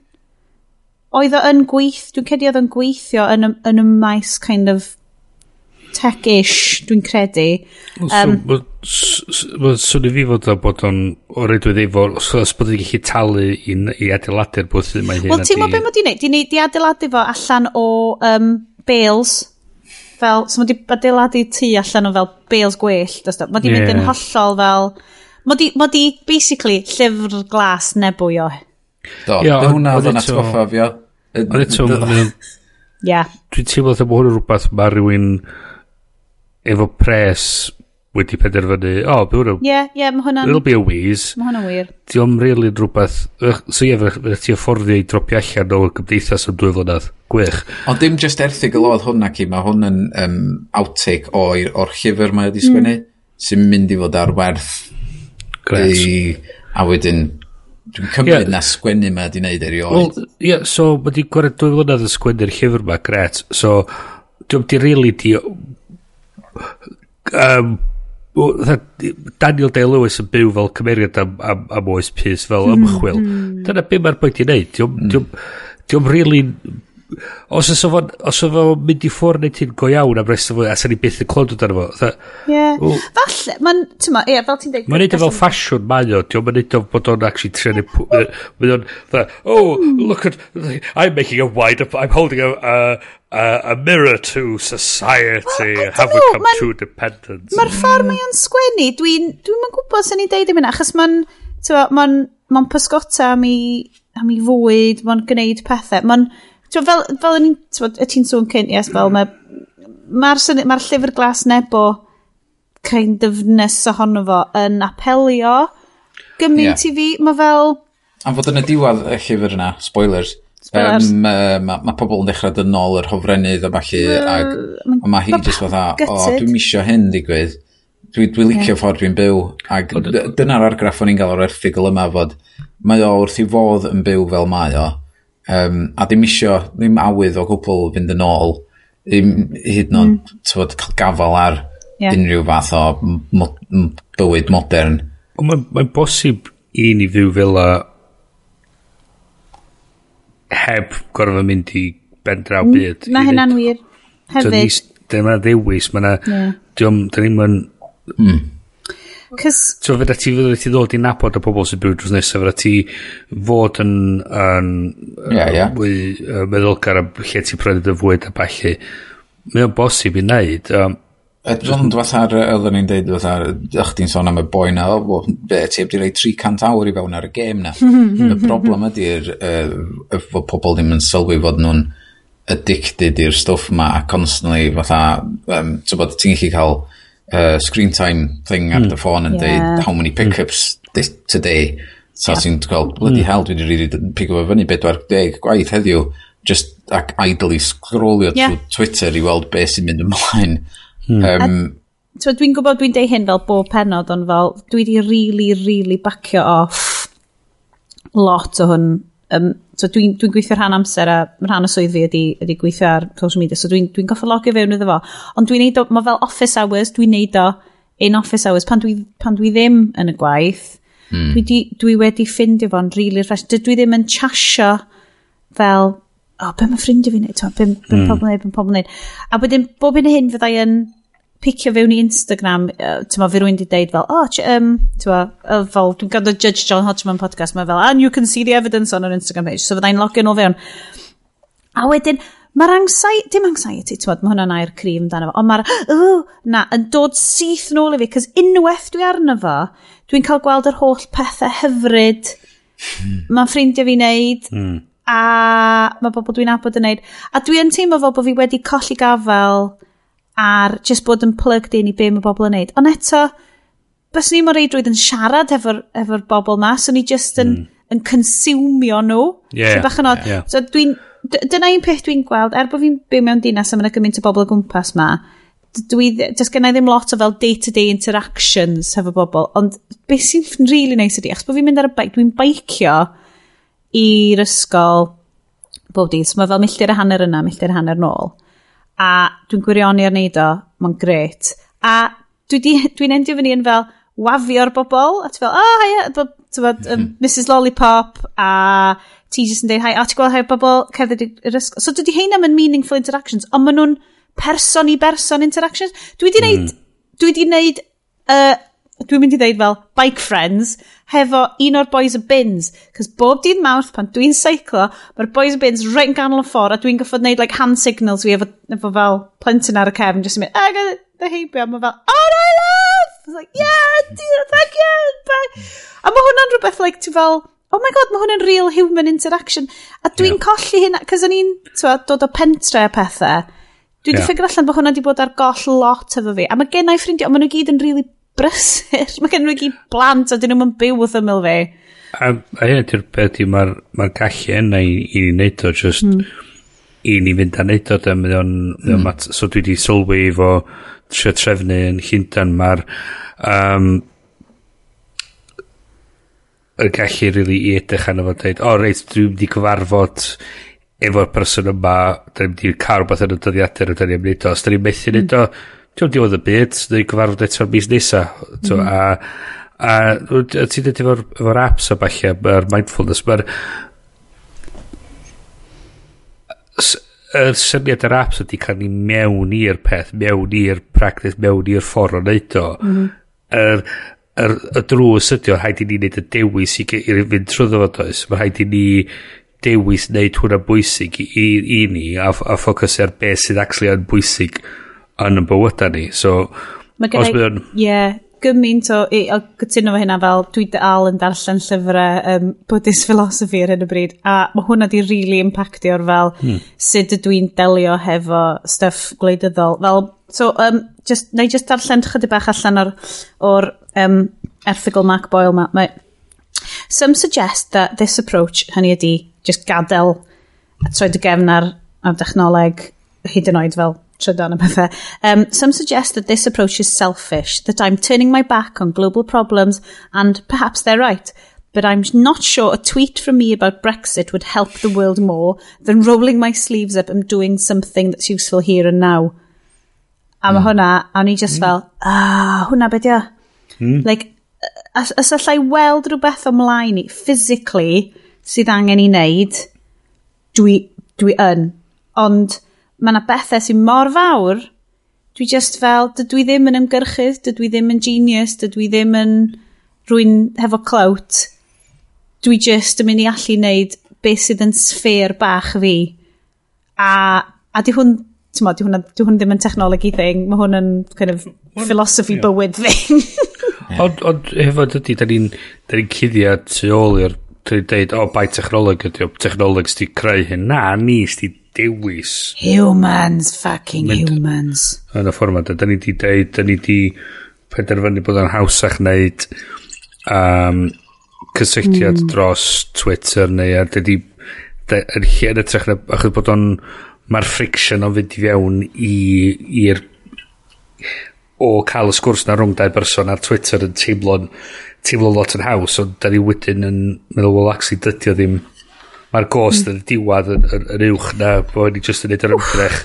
oedd o yn gweithio, dwi'n credu oedd o'n gweithio yn, y, yn y maes kind of tech-ish, dwi'n credu. Um, Mae'n swnio fi fod o bod o'n o redwydd efo, os bod yn gallu talu i, i adeiladu'r bwth yma hyn. Wel, ti'n gwybod beth mae di'n neud? Di'n di adeiladu fo allan o um, bales, fel, so mae di adeiladu tŷ allan o fel bales gwell, Mae di yeah. mynd yn hollol fel, mae di, ma di basically llyfr glas nebwy o Do, yeah, dy hwnna oedd yn atgoffa fi o. Ond eto, dwi'n teimlo bod hwn yn rhywbeth mae rhywun efo pres wedi penderfynu, o, oh, byw hwnnw. Ie, ie, mae hwnna'n... It'll be a wheeze. Mae hwnna'n wir. Di o'n really rhywbeth... So ie, fe ti afforddi i dropio allan o gymdeithas am dwy flynedd. Gwych. Ond dim just erthigol oedd hwnna ci, mae hwn yn um, outtake o'r, or llyfr mae wedi mm. sgwennu, mm. sy'n mynd i fod ar werth. Gret. I, a wedyn Dwi'n cymryd yeah. na sgwennu ma di wneud erioed. Wel, ie, yeah, so ma di gwared dwy flynedd yn sgwennu'r llyfr ma, gret. So, dwi'n di really di... Um, Daniel Day-Lewis yn byw fel cymeriad am, am, am oes pys fel hmm, ymchwil. Mm. Dyna beth mae'r boi di wneud. Diwm, mm. diwm, really os oes o'n, os oes o'n mynd i ffwr neu ti'n go iawn am rest o fwy, a sa'n i byth yn clod o dan fo. Ie. Falle, mae'n, ti'n ma, ie, fel ti'n dweud. Mae'n neud o fel ffasiwn, mae'n o, ti'n ma'n neud o bod o'n actually trio neud, mae'n o'n, oh, look at, I'm making a wide, I'm holding a, a, a, a mirror to society, well, have we come to dependence. Mae'r ffordd mae o'n sgwennu, dwi'n, dwi'n gwybod sy'n ei deud i mynd, achos mae'n, ti'n ma, mae'n, pysgota am i, am i fwyd, mae'n gwneud pethau, mae'n, Ti'n fel, fel yn, y ti'n sôn cynt, yes, fel mae'r ma ma llyfr glas nebo kind of nes ohono fo yn apelio gymaint yeah. i fi, mae fel... Am fod yn y diwedd y llyfr yna, spoilers, spoilers. Um, uh, mae ma pobl yn dechrau dyn nôl yr hofrennydd a falle, uh, a mae hi jyst fatha, o, oh, dwi'n misio hyn digwydd. Dwi, dwi licio yeah. ffordd dwi'n byw, ac dyna'r argraff o'n i'n gael o'r erthigol yma fod, mae o wrth i fodd yn byw fel mae o, Um, a ddim isio, ddim awydd o gwbl fynd yn ôl, ddim hyd yn oed mm. Cael gafel ar yeah. unrhyw fath o mo bywyd modern. Ond mae'n mae bosib i ni fyw fel a heb gorfod mynd i ben draw mm, byd. Mae hynna'n wir. Hefyd. Dyma ddewis, mae'na... Yeah. Diolch, da ni'n... Mm Cys... So fydda ti fydda ti ddod i nabod y pobol sy'n byw drws nesaf, fydda ti fod yn, yn, yn yeah, yeah. mwy uh, meddylgar am lle ti'n prynu dy fwyd a balli. Mae o'n bosib i wneud. Um, Edmund, fatha, oedden ni'n deud, fatha, ych ti'n sôn am y boi na, o, be, ti heb di rei 300 awr i fewn ar y gêm na. [LAUGHS] y broblem ydy'r uh, fod pobl ddim yn sylwi fod nhw'n addicted i'r stwff ma, a constantly, fatha, um, ti'n bod, ti'n gallu cael uh, screen time thing ar mm. dy ffôn yn yeah. deud how many hmm. pickups mm. this today. So yeah. ti'n gweld, bloody mm. hell, dwi wedi really pick up fyny 40 gwaith heddiw, just ac idly scrollio yeah. Twitter i weld beth sy'n mynd ymlaen. Mm. Um, so dwi'n gwybod dwi'n deud hyn fel bob penod, ond fel dwi di really, really bacio off lot o hwn um, so dwi'n dwi, gweithio rhan amser a rhan o swydd fi ydy, ydy gweithio ar social media, so dwi'n dwi, dwi goffa logio fewn iddo fo. Ond dwi'n neud o, mae fel office hours, dwi'n neud o in office hours, pan dwi, pan dwi ddim yn y gwaith, mm. dwi, di, dwi wedi ffindio fo'n really refresh Dwi ddim yn chasio fel, o, oh, be mae ffrindiau fi'n neud, be mae mm. pobl yn neud, be mae pobl yn neud. A wedyn, bob un hyn fyddai yn picio fewn i Instagram, uh, ti'n ma, fi rwy'n di deud fel, oh, um, ti'n ma, uh, fel, dwi'n gadw Judge John Hodgman podcast, mae fel, and you can see the evidence on our Instagram page, so fyddai'n login o fewn. A wedyn, mae'r anxiety, dim anxiety, ti'n tywod, mae hwnna'n air cryf amdano fo, ond mae'r, oh, na, yn dod syth nôl i fi, cos unwaith dwi arno fo, dwi'n cael gweld yr holl pethau hyfryd, mm. mae'n ffrindiau fi wneud, mm. a mae bobl dwi'n abod yn wneud, a dwi'n teimlo fo bod fi wedi colli gafel, ar just bod yn plugged in i be mae bobl yn neud. Ond eto, bys ni mor reidrwydd yn siarad efo'r efo, bobl ma, so ni just yn, mm. yn consumio nhw. Yeah, bach yn od. Yeah. So dwi'n, dyna un peth dwi'n gweld, er bod fi'n byw mewn dinas a mae'n gymaint o bobl o gwmpas ma, dwi, just gen i ddim lot o fel day-to-day -day interactions hefo bobl, ond beth sy'n really nice ydi, achos bod fi'n mynd ar y bike, dwi'n baicio i'r ysgol bob dydd, so mae fel milltir y hanner yna, milltir y hanner nôl a dwi'n gwirionu ar neud o, mae'n gret. A dwi'n dwi endio fyny yn fel wafio'r bobl, a ti'n fel, oh, haia, ti'n bod, um, Mrs mhm. Lollipop, a ti jyst yn dweud, hai, a ti'n gweld hai bobl cerdded i'r ysgol. So dydy heina yn meaningful interactions, ond maen nhw'n person i berson interactions. Dwi di wneud, mm. dwi di wneud, uh, dwi'n mynd i ddeud fel bike friends, hefo un o'r boys y bins. Cos bob dydd mawrth pan dwi'n seiclo, mae'r boys y bins reit yn ganol y ffordd a dwi'n goffod wneud like, hand signals fi efo, efo fel plentyn ar y cefn. Just yn mynd, ag y heibio, mae fel, oh no, I love! I was like, yeah, dear, thank you! Bye. A mae hwnna'n rhywbeth, like, ti fel, oh my god, mae hwnna'n real human interaction. A dwi'n yeah. colli hynna, cos o'n i'n dod o pentre a pethau. Dwi wedi yeah. ffigur allan bod hwnna wedi bod ar goll lot efo fi. A mae gennau ffrindiau, ond maen nhw gyd yn really brysur. [LAUGHS] Mae gen nhw gyd blant a dyn nhw'n byw wrth ymwyl fi. A, a hyn ydy'r beth mae'r ma gallu yna i, i ni wneud o, just mm. i ni fynd a wneud o, dyn o'n, mm. mat, so dwi wedi sylwi fo trio trefnu yn Llundan, mae'r um, y gallu really i edrych arno fo dweud, o oh, reit, dwi'n mynd i cyfarfod efo'r person yma, da ni'n mynd i cael rhywbeth yn y dyddiadur a da ni'n mynd o, os da ni'n methu mm. o, ti'n diwedd y byd, neu gyfarfod eto'r mis nesa. Mm. Mm-hmm. A, a, a ti'n dweud efo'r efo apps a falle, mae'r mindfulness, mae'r y syniad yr apps ydy cael ni mewn i'r peth, mewn i'r practice, mewn i'r ffordd o wneud o. Mm -hmm. er, er, y drws ydy o, rhaid i ni wneud y dewis i, i fynd trwy fo does. Mae rhaid i ni dewis wneud hwnna bwysig i, i, i ni a, a ffocws ar beth sydd actually yn bwysig yn y bywyda ni. So, Mae os mae o'n... Ie, gymaint o, i, o gytuno fo hynna fel dwi dal yn darllen llyfrau um, Buddhist philosophy ar hyn o bryd a mae hwnna di rili really impactio'r fel hmm. sut ydw i'n delio hefo stuff gwleidyddol fel so um, just, na i just darllen chydig bach allan o'r, or, um, erthigol Mark Boyle ma, ma some suggest that this approach hynny ydi just gadael a troed y gefn ar, ar dechnoleg hyd yn oed fel trydan am bethau. Um, some suggest that this approach is selfish, that I'm turning my back on global problems, and perhaps they're right. But I'm not sure a tweet from me about Brexit would help the world more than rolling my sleeves up and doing something that's useful here and now. A mae mm. hwnna, a ni just mm. fel, ah, hwnna beth ia. Mm. Like, as, as allai weld rhywbeth ymlaen i, physically, sydd angen i wneud, dwi, dwi yn. Ond, mae yna bethau sy'n mor fawr, dwi just fel, dydw i ddim yn ymgyrchydd, dydw i ddim yn genius, dydw i ddim yn rwy'n hefo clout, Dwi just yn mynd i allu wneud beth sydd yn sfer bach fi. A, a di hwn, ti'n mo, di hwn, di hwn ddim yn technology thing, mae hwn yn kind of philosophy yeah. bywyd thing. [LAUGHS] Ond on, hefo dydy, da ni'n ni cuddio tu ôl i'r dweud, o, bai technoleg ydy, o, technoleg sydd creu hyn. Na, ni sydd dewis. Humans, fucking mynd, humans. Yn y ffordd yma da ni di deud, da ni di penderfynu bod yn hawsach wneud um, cysylltiad mm. dros Twitter neu a dydi yn lle yn ytrach na achos bod o'n mae'r friction o'n fynd i fewn i'r o cael y sgwrs na rhwng dau berson ar Twitter yn teimlo'n teimlo lot yn haws ond da ni wedyn yn meddwl wel actually dydy o ddim mae'r gost mm. yn diwad yn, yn, yn uwch na bod ni just yn neud yr ymdrech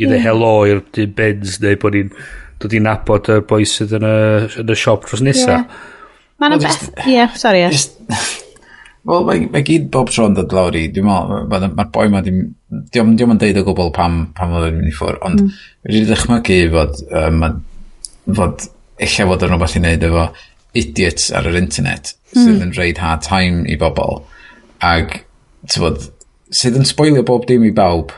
i ddeu helo i'r dyn bens neu bod ni'n dod i'n nabod y boi sydd yn y, yn y siop dros nesa. Yeah. Mae'n beth... Ie, yeah, sorry. Wel, mae, mae gyd bob tro'n dod lawr i, dwi'n meddwl, mae'r ma boi ma, diwm, diwm, yn deud o gwbl pam, pam oedd yn mynd i ffwr, ond mm. wedi ddechmygu fod, um, fod, eich fod yn rhywbeth i wneud efo idiots ar yr internet, mm. sydd yn reid hard time i bobl, ac tywod, sydd yn spoilio bob dim i bawb.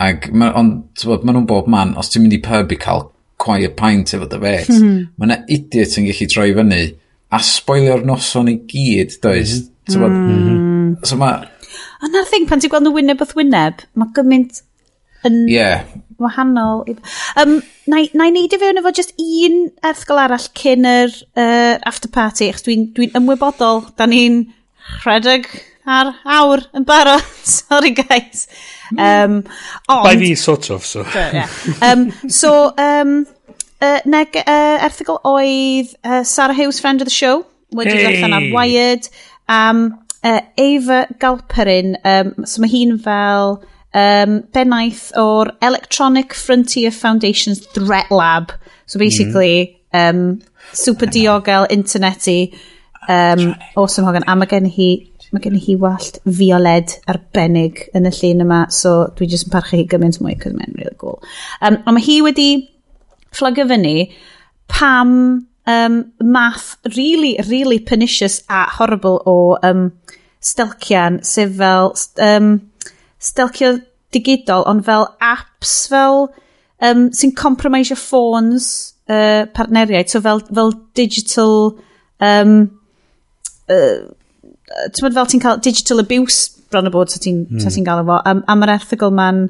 Ac, ma, ond, tywod, maen nhw'n bob man, os ti'n mynd i pub i cael quiet pint efo dy fet, mm -hmm. [LAUGHS] mae yna idiot yn gallu troi fyny a spoilio'r noson i gyd, does? Mhm. Mm -hmm. Tywod, mm -hmm. so mae... A na'r thing, pan ti'n gweld nhw wyneb wrth wyneb, mae gymaint yn yeah. wahanol. Um, na, na i neidio fewn efo just un erthgol arall cyn yr uh, after party, achos dwi'n dwi ymwybodol, da ni'n rhedeg ar awr yn barod. [LAUGHS] Sorry, guys. Um, ond... By fi, sort of, so. yeah. um, so, um, uh, neg, uh, erthigol oedd uh, Sarah Hughes, friend of the show, wedi hey. ddarllen ar Wired. Um, uh, Eva Galperin, um, so mae hi'n fel um, bennaeth o'r Electronic Frontier Foundation's Threat Lab. So basically, mm. um, super diogel, internety, um, awesome hogan. A mae gen hi Mae gen i hi wallt fioled arbennig yn y llun yma, so dwi jyst yn parchu hi gymaint mwy, cos mae'n really cool. Um, ond mae hi wedi fflygio fyny pam um, math really, really pernicious a horrible o um, stelcian, sef fel um, stelcio digidol, ond fel apps fel um, sy'n compromisio ffôns uh, partneriaid, so fel, fel digital um, uh, ti'n fel ti'n cael digital abuse bron o bod, so ti'n mm. ti gael efo. um, a mae'r erthigol ma'n,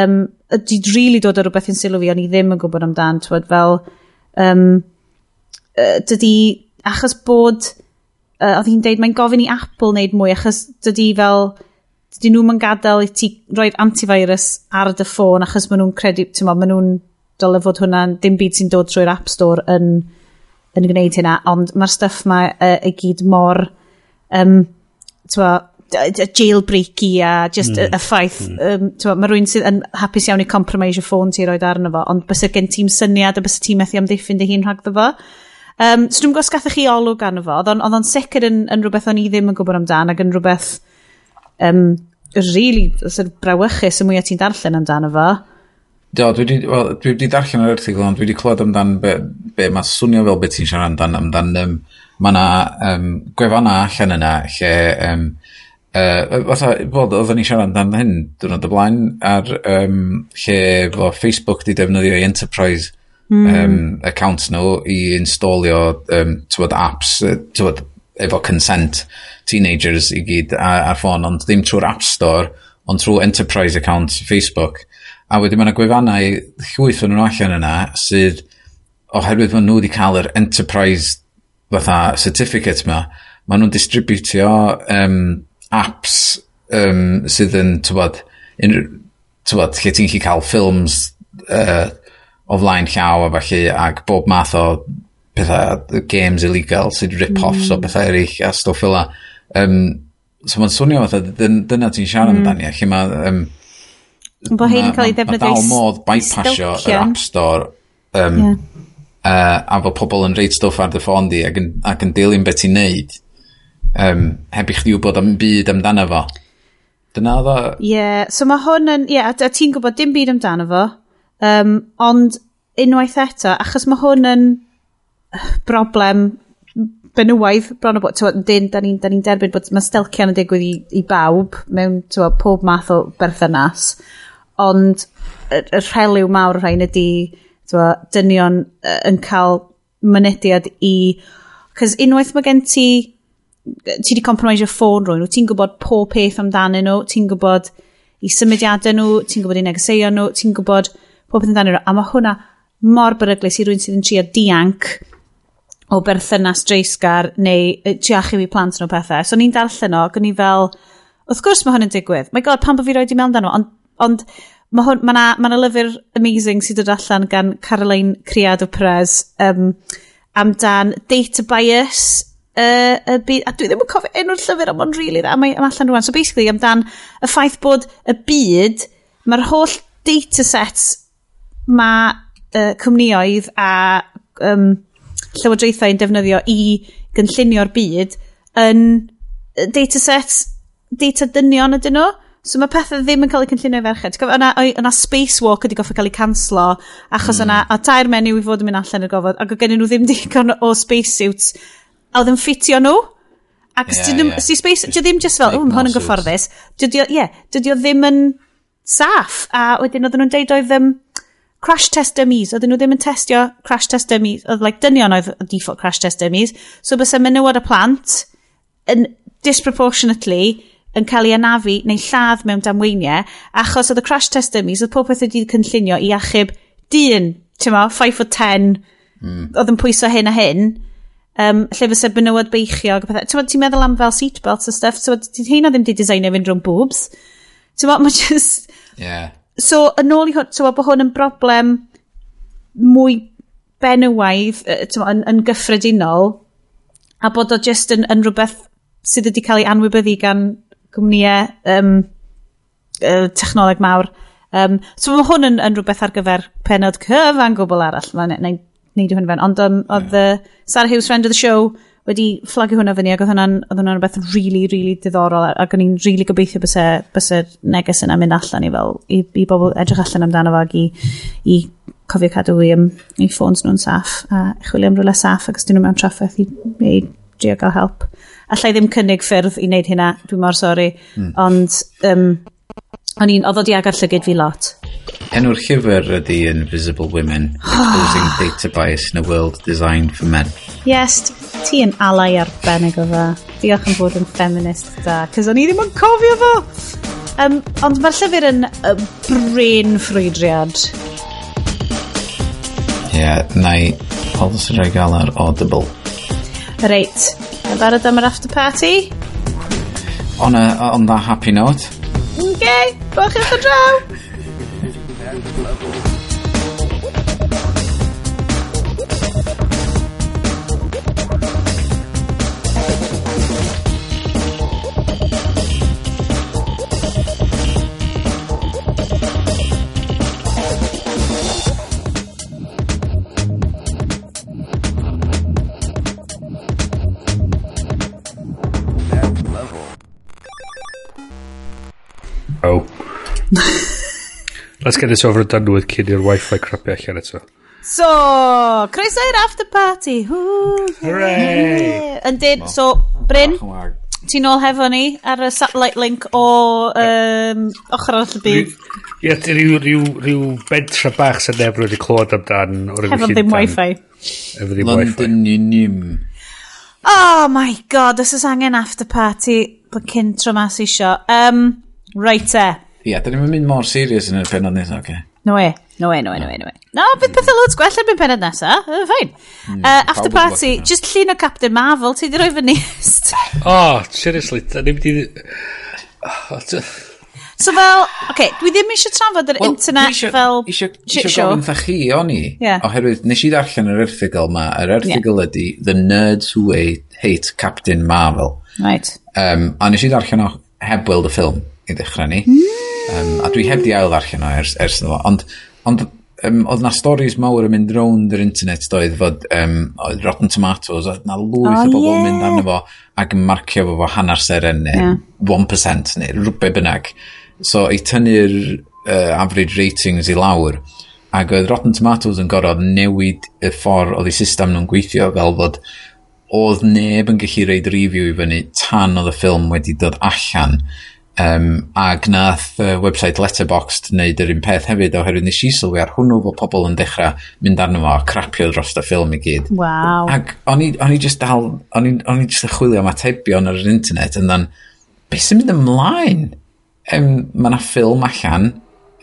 um, ydy really dod o rhywbeth yn sylw fi, ond i ddim yn gwybod amdan, ti'n fel, um, uh, dydy, achos bod, uh, oedd hi'n deud, mae'n gofyn i Apple wneud mwy, achos dydy fel, Dydy nhw'n gadael i ti roi'r antivirus ar dy ffôn achos maen nhw'n credu, ti'n maen nhw'n dyle fod hwnna dim byd sy'n dod trwy'r App Store yn, yn gwneud hynna, ond mae'r stuff ma uh, i gyd mor um, twa, jailbreaky a just mm. y hmm. y ffaith mm. um, mae rhywun sydd yn hapus iawn i compromise y ffôn ti roed arno fo ond bys gen ti'n syniad a bys ti'n methu amddiffyn dy hun rhagddo fo um, so dwi'n gwybod gathach chi olwg arno fo oedd o'n sicr yn, yn rhywbeth o'n i ddim yn gwybod amdan ac yn rhywbeth um, really sort of brawychus y mwyaf ti'n darllen amdano fo Do, dwi wedi well, dwi darllen yr erthigol ond dwi wedi clywed amdan be, be mae swnio fel beth ti'n siarad amdan amdan um, mae yna um, gwefanna allan yna lle um, uh, fatha, bod oedden ni siarad amdan hyn dwrnod y blaen ar um, lle bo Facebook di defnyddio i enterprise mm. um, accounts nhw i installio um, tywod apps tywod, efo consent teenagers i gyd ar, ar ffôn ond ddim trwy'r app store ond trwy enterprise account Facebook a wedyn mae yna gwefannau llwyth o'n nhw allan yna sydd oherwydd maen nhw wedi cael yr enterprise fatha certificate ma, maen nhw'n distributio um, apps um, sydd yn, tywod, un, tywod, lle ti'n chi cael ffilms uh, o flaen llaw a falle, ac bob math o pethau, games illegal sydd rip-offs mm. o bethau eraill a stwff fel um, so mae'n swnio fatha, dyna ti'n siarad mm. amdani, lle mae... Um, Bo hyn yn cael ei ddefnyddio i Mae dal modd bypassio yr App Store um, yeah uh, a fod pobl yn reid stwff ar dy ffôn di ac yn ac yn dilyn beth ti'n neud um, heb i chdi wybod am byd amdano fo. Dyna odd o... Ie so mae hwn yn ie yeah, a ti'n gwybod dim byd amdano fo um, ond unwaith eto achos mae hwn yn broblem benywaidd bron o bod ti'n dyn da ni'n ni derbyn bod mae stelcian yn digwydd i, i bawb mewn t'wod pob math o berthynas ond y, y rheliw mawr rhain ydy Twa, dynion uh, yn cael mynediad i... Cos unwaith mae gen ti... Ti wedi compromisio ffôn rwy'n nhw, ti'n gwybod pob peth amdanyn nhw, ti'n gwybod i symudiadau nhw, ti'n gwybod i negeseuon nhw, ti'n gwybod pob peth amdanyn nhw. A mae hwnna mor beryglis i rwy'n sydd yn trio dianc o berthynas dreisgar neu triachu achub i plant nhw pethau. So ni'n darllen o, gwni fel, wrth gwrs mae hwn yn digwydd. My god, pan bod fi roed i mewn dan nhw, ond, ond mae hwn, mae na, ma na lyfr amazing sydd dod allan gan Caroline Criado Perez um, amdan data bias uh, y byd, a dwi ddim yn cofio enw'r llyfr ond rili really dda, mae'n allan rwan. So basically amdan y ffaith bod y byd, mae'r holl data sets mae uh, cwmnioedd a um, llywodraethau yn defnyddio i gynllunio'r byd yn data sets, data dynion ydyn nhw. So mae pethau ddim yn cael eu cynllunio i ferched. Yna, yna Spacewalk wedi goffa cael ei canslo, achos mm. yna, a tair menyw i fod yn mynd allan i'r gofod, ac o gennyn nhw ddim [LAUGHS] digon o spacesuits, a oedd yn ffitio nhw. Ac yeah, dydym, yeah. si space, dy ddim just fel, ww, hwn yn gyfforddus. Dydy o, yeah, ddim yn saff. A wedyn oedden nhw'n deud oedd um, crash test dummies. Oedden nhw ddim yn testio crash test dummies. Oedd like dynion oedd default crash test dummies. So bys y menywod y plant yn disproportionately yn cael ei anafu neu lladd mewn damweiniau achos oedd y crash test dummies oedd popeth wedi cynllunio i achub dyn, ti'n ma, 5 foot 10 mm. oedd yn pwyso hyn a hyn um, lle fysa benywod beichiog ti'n ti meddwl am fel seatbelts a stuff ti'n meddwl hyn o ddim di designio fynd rhwng boobs ti'n meddwl mae just yeah. so yn ôl i hwn ti'n meddwl bod hwn yn broblem mwy benywaidd ma, yn, yn gyffredinol a bod o just yn, yn rhywbeth sydd wedi cael ei anwybyddu gan gwmnïau um, uh, technoleg mawr. Um, so mae hwn yn, yn rhywbeth ar gyfer penod cyfan gwbl arall. Mae'n neud hwn fan. Ond um, oedd yeah. uh, Sarah Hughes, friend of the show, wedi fflagio hwnna fyny ac oedd hwnna'n hwnna rhywbeth really, really diddorol ac o'n i'n really gobeithio bys bysa neges yna mynd allan i fel i, i bobl edrych allan amdano fo ac i, i cofio cadw i, um, i ffôns nhw'n saff a chwilio am rhywle saff ac os dyn nhw mewn traffaeth i, i, i drio gael help allai ddim cynnig ffyrdd i wneud hynna, dwi'n mor sori. Mm. Ond, um, o'n i'n, oedd o di agor llygyd fi lot. Enw'r llyfr ydy Invisible Women, [SIGHS] Exposing Data Bias in a World Designed for Men. Yes, ti yn alai arbennig o dda. Diolch yn bod yn feminist da, cos o'n i ddim yn cofio fo. Um, ond mae'r llyfr yn uh, ffrwydriad. Ie, yeah, na i, oedd os gael ar Audible. Reit, Yn barod am yr after party? On, a, on that happy note. Okay, bwch eich o draw! Let's get this over and done with cyn i'r wifi crapio allan eto. So, croeso i'r after party. Hooray! Yeah. Yndyn, so, Bryn, ti'n ôl hefo ni ar y satellite link o um, ochr arall y byd. Ie, rhyw, rhyw, rhyw bentra bach sy'n neb wedi clywed amdan. Hefo ddim wifi. Hefo ddim wifi. London Unim. Oh my god, os oes angen after party, cyn tro mas isio. Um, right e. Ie, da ni'n mynd mor serious yn y penod nesaf, oce. Okay. No e, no e, no e, no e, no e. No, bydd pethau loads gwell hmm, yn byd penod nesaf, uh, fine. Uh, after party, just llun o Captain Marvel, ti di roi fy nist. [LAUGHS] oh, seriously, da ni'n mynd i... So fel, oce, okay, dwi ddim eisiau trafod yr well, internet isio, fel... Isio, isio gofyn tha chi, o'n i. Yeah. Oherwydd, nes i ddarllen yr erthigol ma. Yr erthigol yeah. ydy The Nerds Who Hate Captain Marvel. Right. Um, a nes i ddarllen o heb weld y ffilm i ddechrau ni. Mm. Um, a dwi heb di ail ddarllen o ers, ers yna. Ond, ond um, oedd na stories mawr yn mynd rownd yr internet doedd fod um, oedd Rotten Tomatoes, oedd na lwyth oh, o bobl yeah. mynd arno fo ac yn marcio fo fo hanner seren neu yeah. 1% neu rhywbeth bynnag. So i tynnu'r uh, average ratings i lawr ac oedd Rotten Tomatoes yn gorfod newid y ffordd oedd eu system nhw'n gweithio fel fod oedd neb yn gallu reid review i fyny tan oedd y ffilm wedi dod allan Um, ag nath uh, website Letterboxd wneud yr un peth hefyd oherwydd nes i sylwi ar hwnnw fod pobl yn dechrau mynd arno fo a crapio dros y ffilm i gyd. Wow. Ac o'n i, on i just dal, o'n i, on i just chwilio am atebion ar yr internet yn dan, beth sy'n mynd ymlaen? Um, mae yna ffilm allan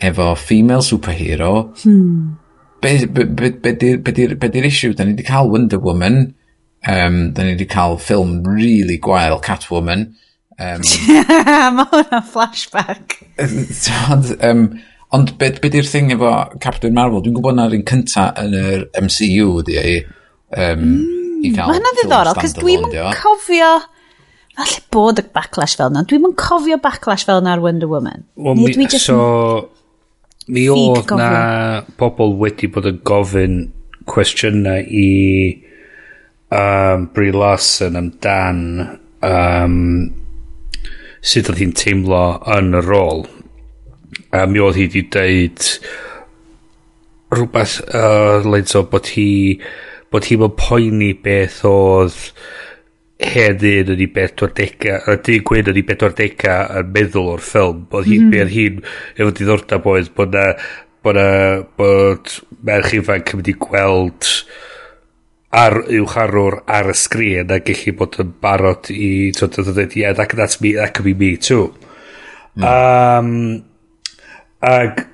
efo female superhero. Hmm. Be, be, be, be, be, be, be di'r issue? Da ni wedi cael Wonder Woman, um, da ni wedi cael ffilm really gwael Catwoman, Um, [LAUGHS] Mae hwnna flashback. Ond, um, ond beth be di'r thing efo Captain Marvel? Dwi'n gwybod na'r un cynta yn yr MCU, di ei. Um, mm, i cael Mae hwnna ddiddorol, cos dwi'n cofio... Falle bod y backlash fel yna. Dwi'n cofio backlash fel yna ar Wonder Woman. Well, mi, dwi just so, mi oedd na pobl wedi bod yn gofyn cwestiynau i um, Brie Larson amdan um, sut oedd hi'n teimlo yn y rôl a mi oedd hi wedi deud rhywbeth uh, leid o bod hi bod hi mewn poeni beth oedd hedyn yn ei bedwardega a di gwyn yn ei bedwardega yn meddwl o'r ffilm bod hi'n mm -hmm. hi'n efo diddordeb oedd bod na bod na bod merch ifanc yn mynd i gweld ar uwch arwr ar y sgrin a gallu bod yn barod i so dod dweud yeah that, that's me that could be me too. Mm. um, ag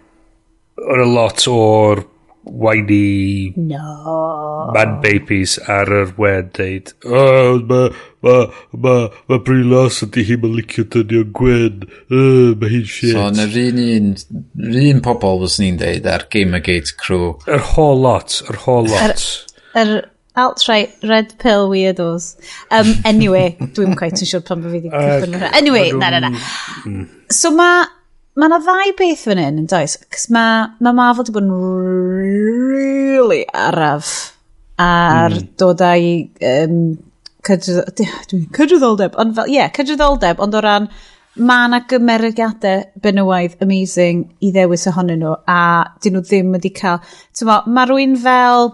o'n a lot o'r whiny no. man babies ar yr wen deud oh, ma, ma, ma, ma Brie Larson di hi'n licio dynnu o'n Gwen uh, ma hi'n shit. So yn yr un un un pobol fos ni'n deud ar Gamergate crew. Yr whole lot yr whole lot. yr alt-right red pill weirdos. Um, anyway, dwi'n quite yn siŵr pan fe fi wedi cychwyn uh, Anyway, na, na, na. So mae ma na ddau beth fan hyn yn does, cys mae ma Marvel wedi bod yn really araf ar mm. dod â'i um, cydryddoldeb, ond fel, ie, yeah, cydryddoldeb, ond o ran mae yna gymeriadau benywaidd amazing i ddewis ohonyn nhw a dyn nhw ddim wedi cael... Mae rwy'n fel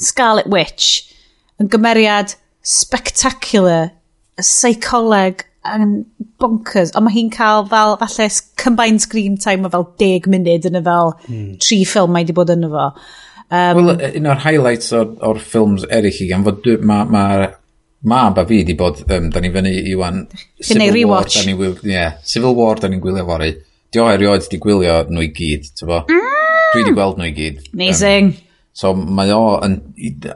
Scarlet Witch yn gymeriad spectacular, y seicoleg yn bonkers, ond mae hi'n cael fel, falle, combined screen time o fel 10 munud yn y fel mm. tri ffilm mae wedi bod yn fo Um, Wel, un o'r highlights o'r, or ffilms eraill i gan fod mae ma, ma ma ba fi wedi bod, um, da ni fyny i wan, Civil War, da ni wyl, yeah, Civil War da ni'n gwylio fory. Dio erioed di gwylio nhw i gyd, tyfo. Mm. Dwi wedi gweld nhw i gyd. Amazing. Um, So mae o yn,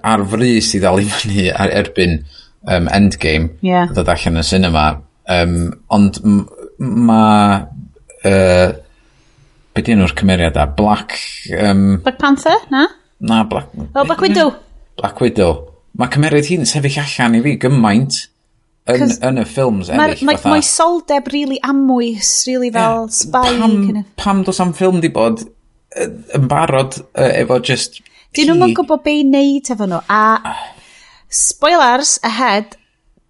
ar frys i ddal i fyny ar erbyn um, Endgame yeah. ddod allan yn cinema. Um, ond mae... Uh, be di enw'r cymeriad a? Black... Um, Black Panther, na? Na, Black... O, Black Widow. Black Widow. Mae cymeriad hi'n sefyll allan i fi gymaint yn, yn y ffilms eraill. Mae ma, ma soldeb really amwys, really fel yeah, spy. Pam, kind of. pam dos am ffilm di bod yn barod uh, efo just Dyn nhw'n mynd gwybod be i wneud efo nhw. A ah. spoilers ahead,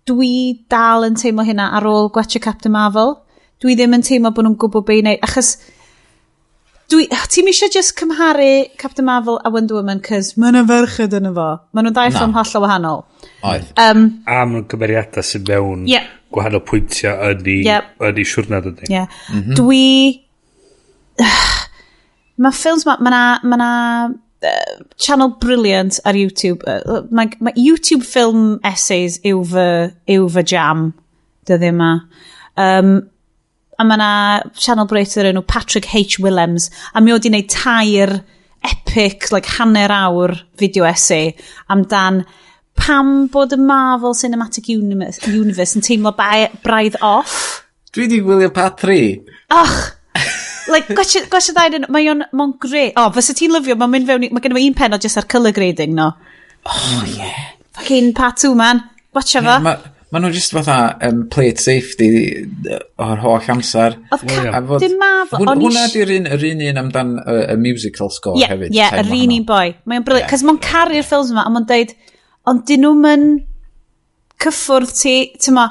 dwi dal yn teimlo hynna ar ôl gwetio Captain Marvel. Dwi ddim yn teimlo bod nhw'n gwybod be i wneud. Achos dwi, ti'n eisiau just cymharu Captain Marvel a Wonder Woman cys mae yna ferched yn efo. Mae nhw'n dau ffilm hollol wahanol. Oedd. Um, a mae nhw'n cymeriadau sy'n mewn yeah. gwahanol pwyntiau yn ei, yep. yn ei siwrnad ydy. Yeah. Mm -hmm. Dwi... [SIGHS] Mae ffilms ma, mae na, ma na channel brilliant ar YouTube. Mae, mae YouTube film essays yw fy, yw fy jam dyddi yma. Um, a mae yna channel breiter enw Patrick H. Willems a mi oedd i wneud tair epic, like hanner awr video essay amdan pam bod y Marvel Cinematic Universe, universe yn teimlo braidd off. Dwi di gwylio pa 3. Och, like, gwestiwn ddau yn, mae o'n, mae'n gre... o, oh, fysa ti'n lyfio, mae'n mynd fewn, mae gen i un pen o jyst ar colour grading, no. Oh, yeah. Fucking part two, man. Watcha yeah, fo. Ma, ma nhw just fatha um, plate safety o'r holl amser. Oedd cap, dim maf. Hwn, hwnna ydy'r un, yr un un amdan y, y musical score yeah, hefyd. Ie, yeah, yr un un boi. Mae'n briliant. Yeah. Cos mae'n caru'r ffilms yma, a mae'n deud, ond dyn nhw'n cyffwrdd ti, ti'n ma,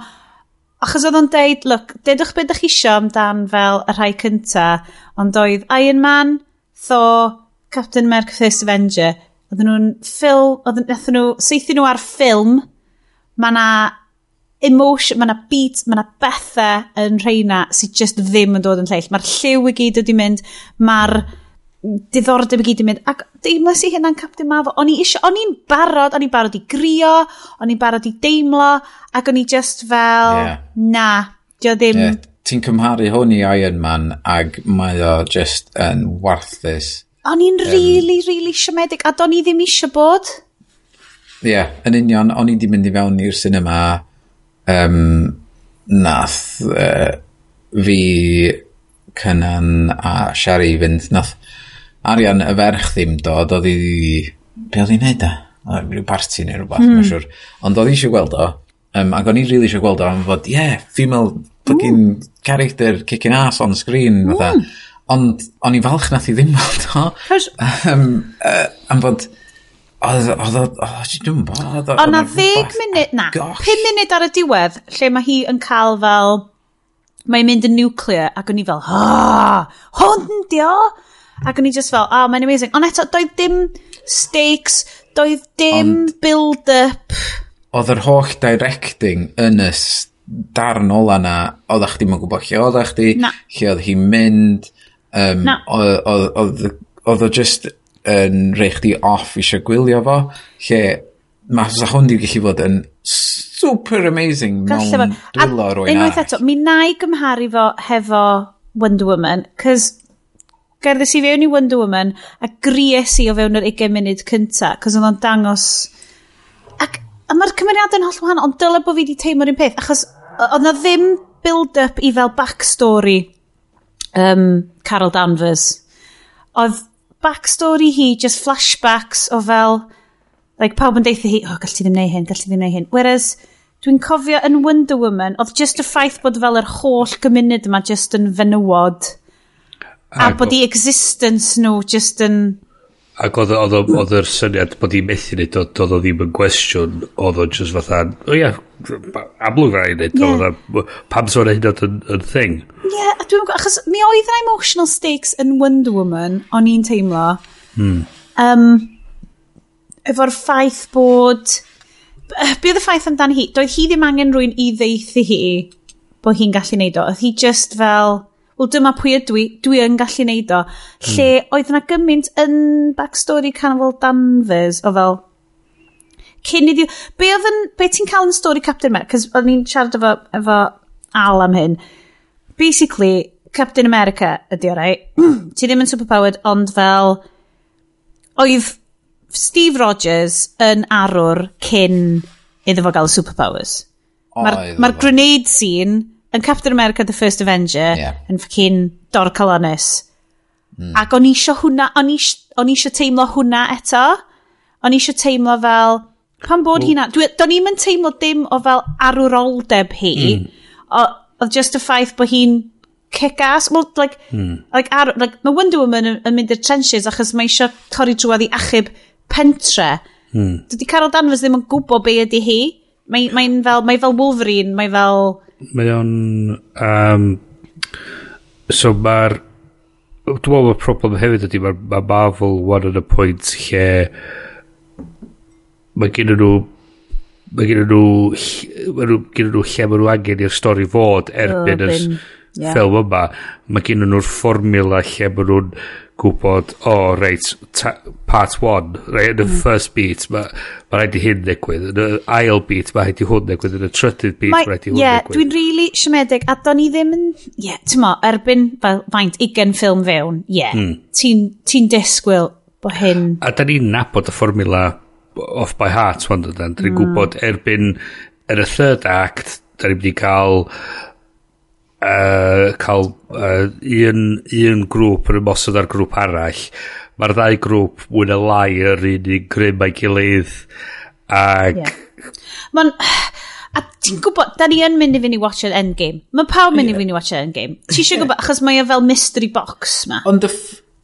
achos oedd o'n deud, look, dedwch beth ydych chi isio amdan fel y rhai cynta, ond oedd Iron Man, Thor, Captain America First Avenger, oedden nhw'n ffilm, oedden nhw, seithi nhw ar ffilm, mae na emotion, mae na beat, mae na bethau yn rheina sydd just ddim yn dod yn lleill. Mae'r lliw i gyd wedi mynd, mae'r diddordeb i gyd yn mynd, ac deimlas i hynna'n Captain Marvel, o'n i isio, o'n i'n barod, o'n i'n barod i grio, o'n i'n barod i deimlo, ac o'n i just fel, yeah. na, dio ddim... Yeah. Ti'n cymharu hwn i Iron Man, ag mae o just yn warthus. O'n i'n um, really, really siomedig, a do'n i ddim isio bod. Ie, yeah, yn union, o'n i wedi mynd i fewn i'r cinema, um, nath uh, fi Cynan a Shari fynd, nath arian y ferch ddim dod, oedd i... Be oedd i'n neud e? Rhyw parti neu rhywbeth, mm. siwr. Ond oedd i eisiau gweld o, um, ac o'n i really eisiau gweld o, am fod, yeah, female fucking character kicking ass on screen, mm. fatha. Ond o'n i falch nath i ddim [LAUGHS] weld o. um, uh, am fod... Oedd, oedd, oedd, dwi'n bod... Oedd na ddeg munud, na, pum munud ar y diwedd, lle mae hi yn cael fel... Mae'n mynd yn nuclear, ac o'n i fel, ha, hwn di! Ac o'n i just fel, oh, mae'n amazing. Ond eto, doedd dim stakes, doedd dim build-up. Oedd yr holl directing yn y darn ola na, oedd eich ddim yn gwybod lle oedd eich di, lle oedd hi'n mynd. Um, na. Oedd o just yn rei chdi off eisiau gwylio fo, lle mae sa hwn di gallu fod yn super amazing mewn dwylo rwy'n arall. Unwaith eto, mi na i gymharu fo hefo Wonder Woman, cys Gerddes i fewn i Wonder Woman a gries i o fewn yr 20 munud cynta, cos oedd o'n dangos... Ac, a mae'r cymeriadau yn holl wahanol, ond dyle bod fi wedi teimlo'r un peth, achos oedd na ddim build-up i fel backstory um, Carol Danvers. Oedd backstory hi just flashbacks o fel, like pawb yn deitha hi, oh, gall ti ddim neud hyn, gall ti ddim neud hyn. Whereas, dwi'n cofio yn Wonder Woman, oedd just y ffaith bod fel yr holl gymuned yma just yn fenywod A bod i existence nhw just yn... Ac oedd oedd oedd yr syniad bod i'n methu neud, oedd o ddim yn gwestiwn, oedd o just fatha, o ia, amlwg rai neud, yeah. pam sôn hyn oedd yn, yn thing. Ie, yeah, a dwi'n gwybod, achos mi oedd na emotional stakes yn Wonder Woman, o'n i'n teimlo, hmm. um, efo'r ffaith bod, be oedd y ffaith amdan hi, doedd hi ddim angen rwy'n i ddeithi hi bod hi'n gallu neud o, oedd hi just fel, wel dyma pwy ydw i, dwi yn gallu neud o. Lle mm. oedd yna gymaint yn backstory Carnival Danvers o fel, cyn iddi... Be, yn, be ti'n cael yn stori Captain America? Cos oedd ni'n siarad efo, efo Al am hyn. Basically, Captain America ydi o right? ti ddim yn superpowered, ond fel... Oedd Steve Rogers yn arwr cyn iddo fo gael superpowers. Mae'r ma, ma grenade scene yn Captain America The First Avenger yeah. yn ffocin Dor Calonis. Mm. Ac o'n isio hwnna, o'n isio teimlo hwnna eto. O'n isio teimlo fel, pan bod hi'n... Do'n i'm yn teimlo dim o fel arwroldeb hi. Mm. O, oedd just y ffaith bod hi'n kick-ass. Well, like, mm. like, ar, like, mae Wonder Woman yn, yn mynd i'r trenches achos mae eisiau torri drwodd i achub pentre. Mm. Dydy Carol Danvers ddim yn gwybod be ydy hi. Mae'n mae fel, mae fel Wolverine, mae fel mae o'n... Um, so mae'r... Dwi'n meddwl mae'r problem hefyd ydy mae ma Marvel one yn a point lle mae gen nhw mae gen nhw mae gen nhw lle mae nhw angen i'r stori fod erbyn oh, yeah. ffilm yma, mae gen nhw'r fformula lle mae nhw'n gwybod, o, oh, reit, part one, reit, yn y mm. first beat, mae ma rhaid i hyn ddigwydd, yn y ail beat, mae rhaid i hwn ddigwydd, yn y trydydd beat, mae rhaid i hwn yeah, ddigwydd. Dwi'n really siomedig, a do'n i ddim yn, ie, yeah, ti'n mo, erbyn fel faint 20 ffilm fewn, ie, yeah, mm. ti'n ti disgwyl bod hyn... A da ni'n nabod y fformula off by heart, wan, da ni'n mm. gwybod erbyn, yn er y third act, da ni'n mynd i cael uh, cael uh, un, un grŵp yn ymosod ar grŵp arall mae'r ddau grŵp mwy na lai yr un un grym a'i gilydd ac yeah. Mae'n... A ti'n gwybod, da ni yn mynd i fynd i watch an Endgame. Mae pawb mynd yeah. i fynd i watch an Endgame. [LAUGHS] Ti eisiau gwybod, achos mae o fel mystery box ma. Ond y,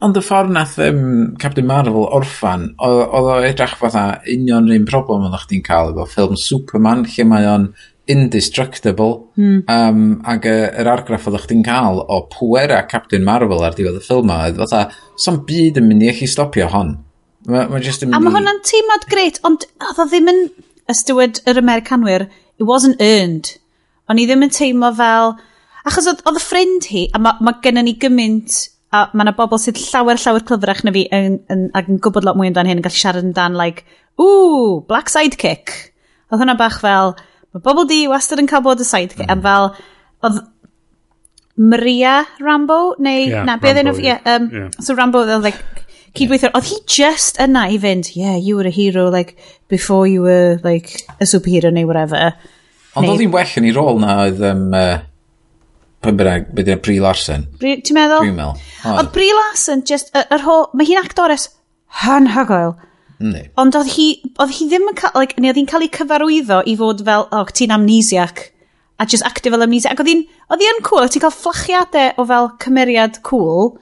ond y ffordd nath um, Captain Marvel orffan, oedd o edrych fatha union un problem oedd chdi'n cael efo ffilm Superman, lle mae o'n indestructible. Mm. Um, ac yr argraff oedd chdi'n cael o pwera Captain Marvel ar diwedd y ffilm oedd fatha, sam byd yn mynd i eich stopio hon. Ma, ma just yn mynd i... A mae hwnna'n teimlad greit, ond oedd o ddim yn ystywed yr Americanwyr, it wasn't earned. O'n i ddim yn teimlo fel... Achos oedd, oedd y ffrind hi, a mae ma gennym ni gymaint a mae yna bobl sydd llawer llawer clyfrach na fi yn, yn, ac yn gwybod lot mwy amdan hyn yn gallu siarad amdan like, ooh black sidekick. Oedd hwnna bach fel, Mae bobl di wastad yn cael bod y sidekick. Mm. Am fel, oedd Maria Rambo, neu... Yeah, na, beth Rambo, of, yeah. yeah, um, yeah. So Rambo, oedd like, cydweithio, oedd hi just yna i fynd, yeah, you were a hero, like, before you were, like, a superhero neu whatever. Ond oedd hi'n well yn ei rôl na oedd, um, uh, pan bydd byd Brie Larson. Ti'n meddwl? Dwi'n meddwl. Oedd Brie Larson, just, yr er, er, whole, mae hi'n actores hanhygoel. Yndi. Ond oedd hi, oedd hi ddim yn cael, like, neu oedd hi'n cael ei cyfarwyddo i fod fel, o, oh, ti'n amnesiac, a just active fel amnesia. Ac oedd hi'n, oedd hi'n cool, oedd hi'n cael fflachiadau o fel cymeriad cool,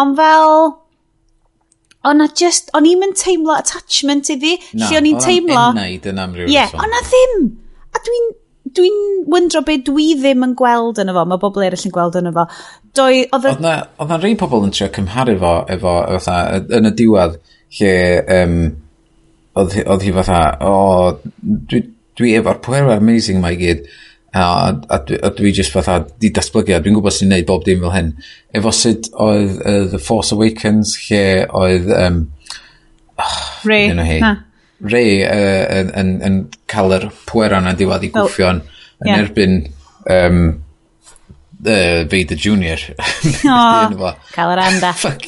ond fel, o'n a just, o'n i'n mynd teimlo attachment iddi, na, lle o'n i'n teimlo... Na, oedd yn amryw. Ie, yeah, o'n a ddim. A dwi'n dwi'n wyndro be dwi ddim yn gweld yn efo, mae bobl eraill yn gweld yn efo. Doi, oedd... Oedd na rei pobl yn trio cymharu fo efo, efo, yn y diwedd, lle um, oedd, oedd hi fatha, o, oh, dwi, dwi efo'r pwer amazing mae gyd, a, a, dwi, a dwi just fatha di datblygu, a dwi'n gwybod sy'n neud bob dim fel hyn. Efo sut oedd uh, The Force Awakens, lle oedd... Um, oh, Ray, na. Ray uh, yn, yn, yn cael yr pwer yna diwad i gwffio'n yn yeah. erbyn um, uh, Vader Jr. oh, [LAUGHS] cael yr anda. Fuck,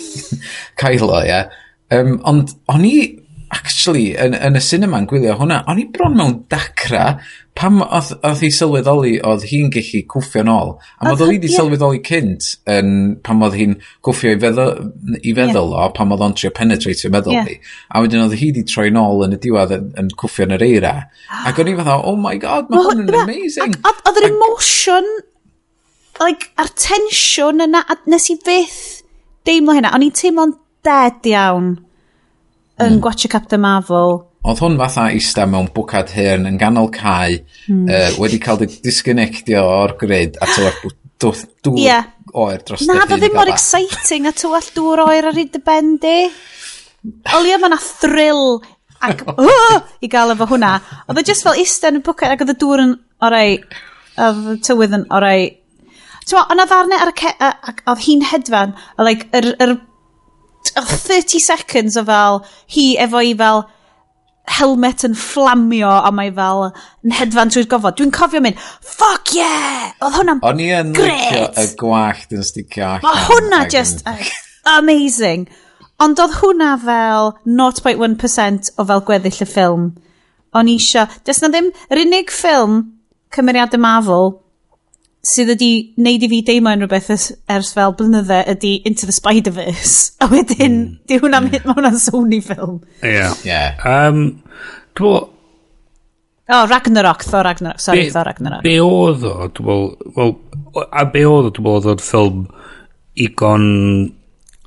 Kylo, ie. Yeah. Um, ond o'n i, actually, yn, yn y cinema'n gwylio hwnna, o'n i bron mewn dacra pam oedd, oedd hi sylweddoli oedd hi'n gallu cwffio yn ôl. A oedd hi wedi sylweddoli cynt yn, pam oedd hi'n cwffio i feddwl, i feddwl yeah. o, pam oedd o'n trio penetrate penetratio meddwl yeah. hi. A wedyn oedd hi wedi troi yn ôl yn y diwedd yn, yn cwffio yn yr eira. Ac o'n i fatha, oh my god, mae hwn yn amazing. Ac Oedd yr emotion, like, a'r tensiwn yna, a nes i fyth deimlo hynna. O'n i'n teimlo'n dead iawn yn mm. y Captain Marvel. Oedd hwn fatha eista mewn bwcad hyn yn ganol cae, mm. uh, wedi cael disconnectio o'r grid a tywer dŵr yeah. oer dros Na, oedd ddim mor exciting a tywell dŵr oer ar hyd y bendi. Olia ma na thrill ac [LAUGHS] oh, i gael efo hwnna. Oedd e just fel eista yn y bwcad ac oedd y dŵr yn orau, oedd y tywydd yn orau. Ti'n ma, ond oedd arne ar y ce... Ac oedd hi'n hedfan, like, yr, yr 30 seconds o fel hi efo i fel helmet yn fflamio a mae fel yn hedfan trwy'r gofod. Dwi'n cofio mynd, fuck yeah! Oedd hwnna'n gret! O'n i yn licio y gwallt yn sticio allan. Mae hwnna just uh, amazing. Ond oedd hwnna fel 0.1% o fel gweddill y ffilm. O'n i isio... Dys na ddim... Yr unig ffilm cymeriad y Marvel sydd wedi neud i fi deimlo yn rhywbeth ers, ers fel blynydde ydy Into the Spider-Verse. [LAUGHS] A wedyn, mm. di hwnna'n hit, mae hwnna'n Sony ffilm. Ie. Yeah. Yeah. Um, Dwi'n O, oh, Ragnarok, Thor Ragnarok, sorry, be, Thor Ragnarok. Be oedd o, dwi'n meddwl, well, a be oedd o, dwi'n meddwl, oedd ffilm igon...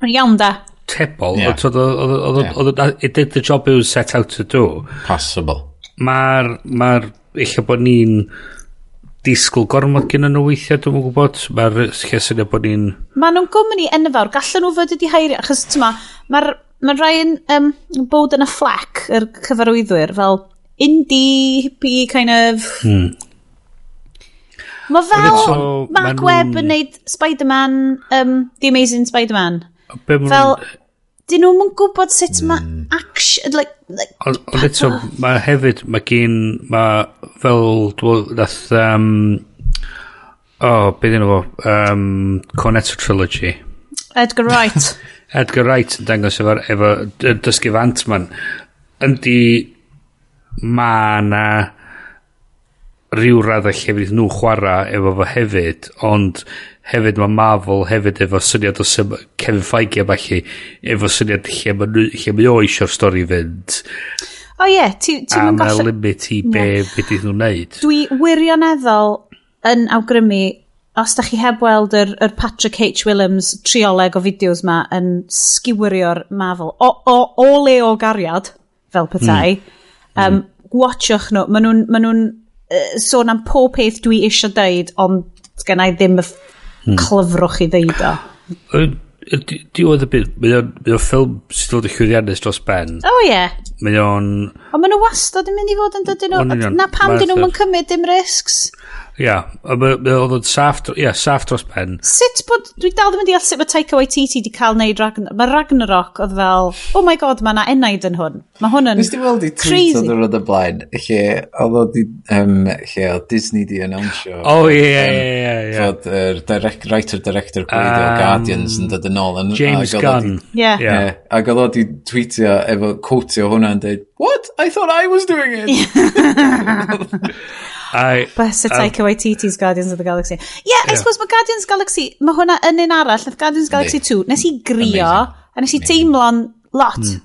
Iawn da. Tebol, yeah. oedd o, it did the job it was set out to do. Possible. Mae'r, mae'r, illa bod ni'n disgwyl gormod gyda nhw weithiau, dwi'n gwybod. Mae'r llesyn bod ni'n... Mae nhw'n gwmni enfawr, gallen nhw fod wedi heirio, achos tyma, mae'r ma rhain um, bod yn y fflac, yr cyfarwyddwyr, fel indie, hippie, kind of... Hmm. Mae fel so, Mark Webb yn neud Spider-Man, um, The Amazing Spider-Man. Fel, dyn nhw'n yn gwybod sut mm. mae action... Like, like, Ond on eto, mae hefyd, mae gen, mae fel, nath, um, o, oh, beth yna fo, um, Cornetto Trilogy. Edgar Wright. [LAUGHS] Edgar Wright yn dangos efo'r efo, efo dysgu fant man. Yndi, ma na rhyw raddau lle fydd nhw chwarae efo fo hefyd, ond hefyd mae Marvel hefyd efo syniad o sef Kevin Feige a falle, efo syniad lle mae, lle mae o eisiau'r stori fynd. O ie, yeah, ti'n ti golled... A mae limit i be, yeah. be dyd nhw'n neud. Dwi wirioneddol yn awgrymu, os da chi heb weld yr, yr Patrick H. Williams trioleg o fideos ma yn sgiwirio'r Marvel, o, o, o le o gariad, fel petai, mm. um, mm. watchwch nhw, maen nhw'n ma nhw uh, sôn am pob peth dwi eisiau deud, ond gen i ddim y hmm. clyfrwch i ddeud o. Di oedd y byd, mae o'n ffilm sydd wedi llwyddiannus dros ben. O oh, ie. Yeah. Mae o'n... Ond maen nhw wastad yn mynd i fod yn dydyn nhw. Na pam dyn nhw'n cymryd dim risgs. Ia, oedd yn saff, ia, saff dros ben. Sut bod, dwi dal ddim yn deall sut mae Taika Waititi wedi cael neud Ragnarok. Mae Ragnarok oedd fel, oh my god, mae yna enaid yn hwn. Mae hwn yn crazy. Nes di weld i tweet oedd yr oedd y blaen, lle oedd um, lle oedd Disney di announcio. Oh, ie, ie, ie, ie. Fod yr direct, writer-director gweithio um, ah. Guardians yn dod yn ôl. James Gunn. Ie. Ac oedd oedd di tweetio, efo, quotio yn dweud, what? I thought I was doing it. [LAUGHS] I, [LAUGHS] Bless it, Taika um, Waititi's Guardians of the Galaxy. Yeah, yeah. I suppose mae Guardians Galaxy, mae hwnna yn un arall, nath Guardians Galaxy 2, nes i grio, Amazing. a nes i teimlo'n lot hmm.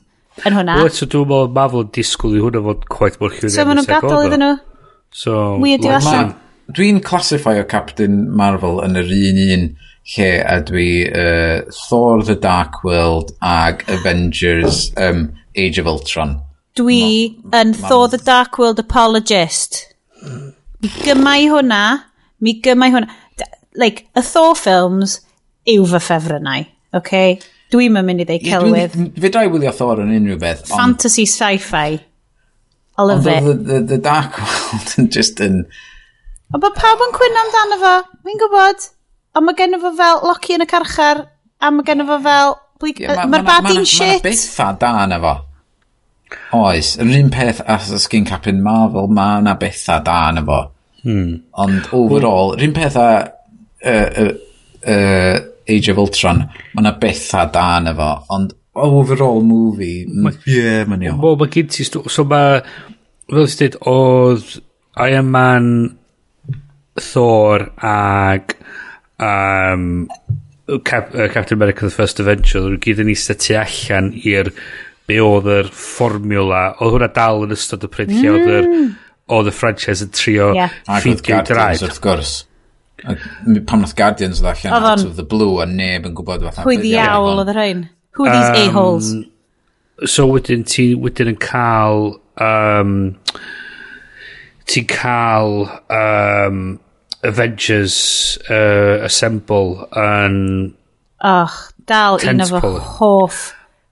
yn hwnna. Wel, eto dwi'n meddwl Marvel disgwyl i hwnna fod quite mor llwyddiant. So maen nhw'n gadael iddyn nhw. So, Weird i allan. Dwi'n classifio Captain Marvel yn yr un un lle a dwi uh, Thor the Dark World ag Avengers um, Age of Ultron. Dwi yn Thor the Dark World apologist. Mi gymau hwnna, mi gymau hwnna. Like, y Thor films yw fy ffefrynnau, oce? Okay? Dwi'm yn mynd i ddeu celwydd. Fe drai wylio Thor yn unrhyw beth. Fantasy sci-fi. I love it. The, the, the Dark [LAUGHS] World yn just yn... Ond mae pawb yn cwyno amdano fo, fi'n gwybod. Ond mae gen fo fel Loki yn y carchar, a mae gen fo fel... Mae'r bad in shit. Mae'r beth ffa da yna fo. Oes, yr un peth as y sgyn Captain Marvel, mae yna bethau da yna fo. Hmm. Ond overall, yr un peth a uh, uh, uh, Age of Ultron, mae yna bethau da yna fo. Ond overall movie, ie, yeah, mae'n iawn. Wel, mae gen ti, so mae, fel ti'n dweud, oedd Iron Man, Thor ag um, Cap, uh, Captain America The First Avenger, nhw'n gyd yn eistedd tu allan i'r be oedd yr fformula, oedd hwnna dal yn ystod y pryd lle oedd yr mm. oedd y franchise yn trio yeah. ffeidio'i draed. Ac wrth gwrs. Pam nath Guardians oedd allan out on. of the blue a neb yn gwybod fatha. Pwy ddiawl oedd yr hyn? Who are these a-holes? So wedyn ti wedyn yn cael um, ti'n cael um, Avengers uh, Assemble yn Och, dal un o fy hoff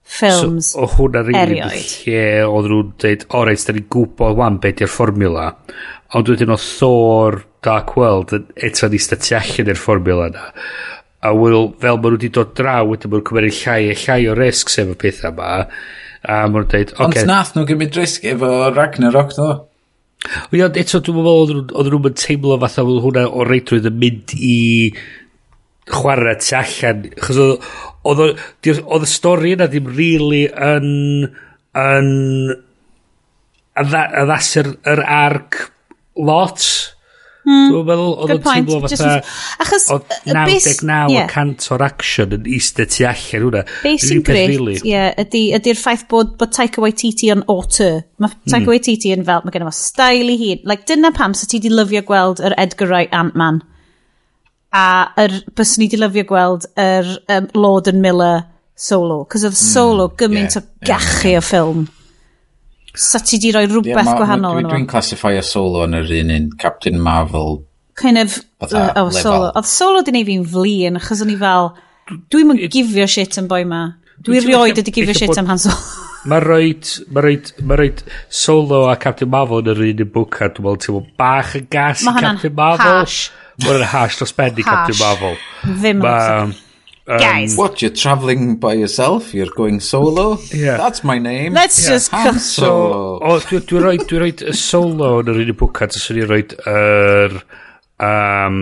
ffilms so, o hwnna rili lle oedd nhw'n dweud o reit da ni'n gwybod wan beth yw'r fformula ond wedyn o Thor Dark World eto ni sta tu allan i'r fformula na a wel, fel maen nhw wedi dod draw wedyn maen nhw'n cymryd llai a llai o risg sef y pethau yma a maen nhw'n dweud okay. ond nath nhw gymryd risg efo Ragnarok ddo ond eto dwi'n meddwl oedd nhw'n teimlo fatha oedd hwnna o reitrwydd yn mynd i chwarae tu allan chos oedd oedd y stori yna ddim really yn yn addasu'r yr arc lot mm, dwi'n meddwl oedd yn teimlo fatha achos oedd 99 yeah. cant o'r action yn eistedd tu allan hwnna basic grit really. yeah, ydy'r ydy ffaith bod, bod Taika Waititi yn auteur mae hmm. Taika mm. Waititi yn fel mae gen i fo style i hun like, dyna pam sa ti di lyfio gweld yr Edgar Wright Ant-Man a yr, bys ni di lyfio gweld yr um, Lord and Miller solo. Cos oedd solo mm, gymaint yeah, o gachu yeah, o ffilm. Sa ti di roi rhywbeth yeah, ma, gwahanol yn Dwi'n classifio solo yn yr un un Captain Marvel. Kind of, uh, oh, solo. Oedd solo di neud fi'n flin, achos o'n i fel, dwi'n mynd gifio shit yn boi ma. Dwi rioed wedi gifio shit am Han Solo. [LAUGHS] Mae roed, mae roed, mae roed Solo a Captain Marvel yn yr un yn bwca, dwi'n meddwl, ti'n bach yn gas i Captain Marvel. Hash Mae'n yn hash dros ben i Captain Marvel. Ddim yn um, Guys. What, you're travelling by yourself? You're going solo? Yeah. That's my name. Let's yeah. just Han Solo. O, dwi'n rhoi, dwi rhoi solo yn yr un i bwcad, os dwi'n rhoi yr... Um,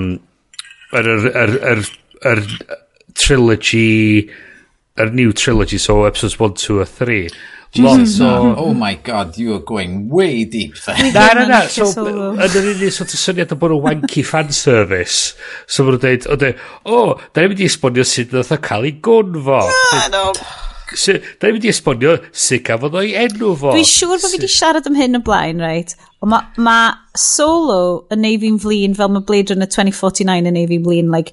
yr, yr, yr, yr, yr trilogy... yr new trilogy, so episodes 1, 2 a 3. Jesus, hmm. o, oh my god, you are going way deep there. na, na, na. So, yn yr unig sort of syniad o bod yn wanky fan service, so maen nhw'n dweud, e, o, oh, da ni'n mynd i esbonio sut nath o cael ei gonfo. Na. Da ni'n mynd i esbonio sut gafodd o'i enw fo. Dwi'n siŵr bod fi wedi siarad am hyn o blaen, reit? Ond mae ma Solo yn neud fi'n flin fel mae Blade Runner 2049 yn neud fi'n flin, like,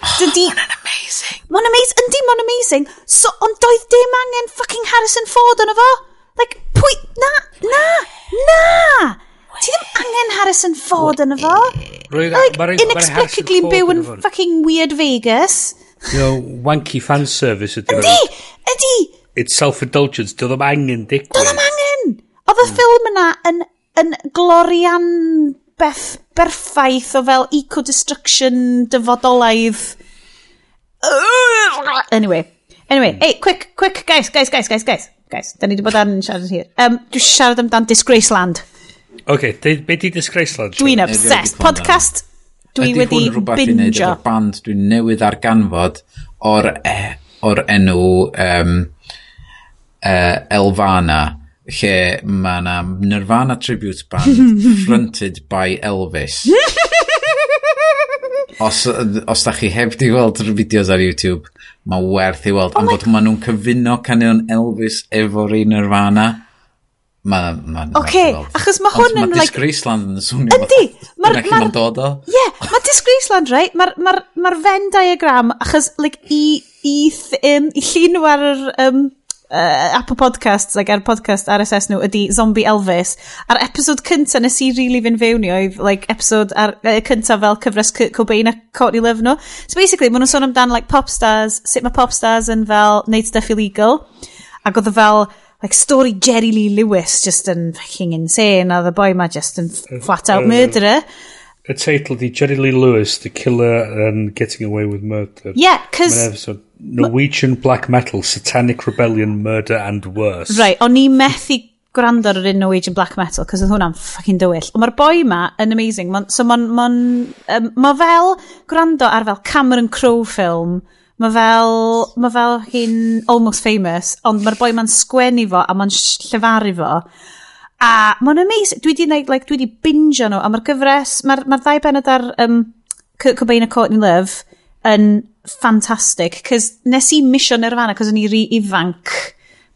[SIGHS] Dydi... Oh, Mae'n amazing. Mae'n amazing. Yndi, mae'n amazing. So, ond doedd dim angen fucking Harrison Ford yn efo. Like, pwy... Na, na, na. Ti ddim angen Harrison Ford yn efo. Like, inexplicably byw yn fucking weird Vegas. You know, wanky fan service ydy. Yndi, ydi. It's self-indulgence. Doedd ddim angen digwydd. Doedd ddim angen. Oedd y ffilm yna yn, yn glorian beth berffaith o fel eco-destruction dyfodolaidd. Anyway. Anyway, hmm. hey, quick, quick, guys, guys, guys, guys, guys. Guys, da ni wedi bod ar yn siarad hir. Um, Dwi'n siarad amdan Disgrace Land. Oce, okay, be di Disgrace Land? Dwi'n obsessed. Podcast, dwi wedi binjo. Ydy band dwi'n newydd arganfod o'r, e, or enw um, uh, e, Elfana lle mae na Nirvana Tribute Band [LAUGHS] fronted by Elvis. os, os da chi heb di weld yr fideos ar YouTube, mae werth i weld. Oh Am fod maen nhw'n cyfuno canion Elvis efo'r un Nirvana. Mae ma, ma okay, achos mae hwn yn... Mae Disgraceland yn swnio. Yndi! Mae'r... Mae'n dod o. Ie, yeah, mae Disgraceland, right? Mae'r ma, ma, ma Venn diagram, achos like, i, i, th, um, i llun nhw ar yr... Um, uh, Apple Podcasts like, ar podcast RSS nhw ydy Zombie Elvis. A'r episod cyntaf nes i really fynd fewn i oedd like, episod ar, uh, cyntaf fel cyfres C Cobain a Courtney Love nhw. So basically, maen nhw'n sôn amdan like, pop stars, sut mae pop stars yn fel Neud Stuff Illegal. Ac oedd e fel like, story Jerry Lee Lewis just yn fucking insane a the boy ma just yn mm. flat out mm. murderer. Y uh, uh, title di Jerry Lee Lewis, The Killer and Getting Away with Murder. Yeah, cos... Norwegian Black Metal, Satanic Rebellion, Murder and Worse. Right, o'n i methu gwrando ar yr un Norwegian Black Metal, cos oedd hwnna'n ffucking dywyll. Ond mae'r boi ma yn amazing. Ma, so mae'n... Ma, um, ma fel gwrando ar fel Cameron Crowe ffilm, mae fel, ma fel hi'n almost famous, ond mae'r boi ma'n sgwennu fo a ma'n llefaru fo. A mae'n amazing. Dwi di, like, dwi di bingio nhw, a mae'r gyfres, mae'r ma ddau benod ar um, Cobain a Courtney Love, yn ffantastig. Cys nes i misio Nirvana, cos o'n i ri ifanc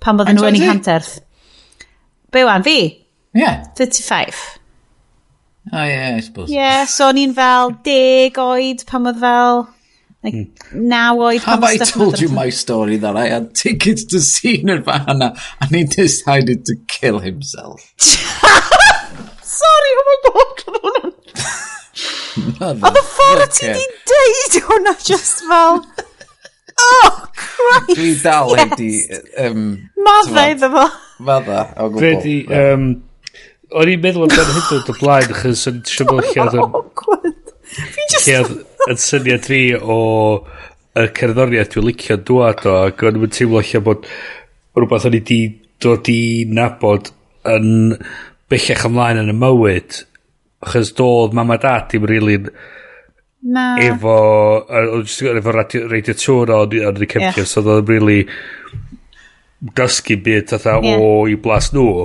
pan bod nhw yn ei hanterth. Be wan, fi? Yeah. 35. Oh yeah, I suppose. Yeah, so o'n i'n fel deg oed pan oedd fel... Like, now naw Have I told you my story that I had tickets to see Nirvana and he decided to kill himself? [LAUGHS] Sorry, oh my god! [LAUGHS] Oedd y ffordd ti di deud hwnna just fel... Oh, Christ! Dwi dal yes. di... Um, Madda iddo fo. Madda, o gwbl. Dwi wedi... Um, o'n i'n meddwl amdano hyn dod blaen, chos o'n siŵr bod lle oedd... Lle oedd yn syniad fi o y cerddoriaeth dwi'n licio dwad o, ac o'n i'n teimlo lle bod rhywbeth o'n i di dod i nabod yn bellach ymlaen yn y mywyd achos doedd mam a dad dim rili Na. Efo, efo radio, radio tŵr o'n o'n i'n cefnir, so doedd o'n rili dysgu byd fatha yeah. o i blas nhw.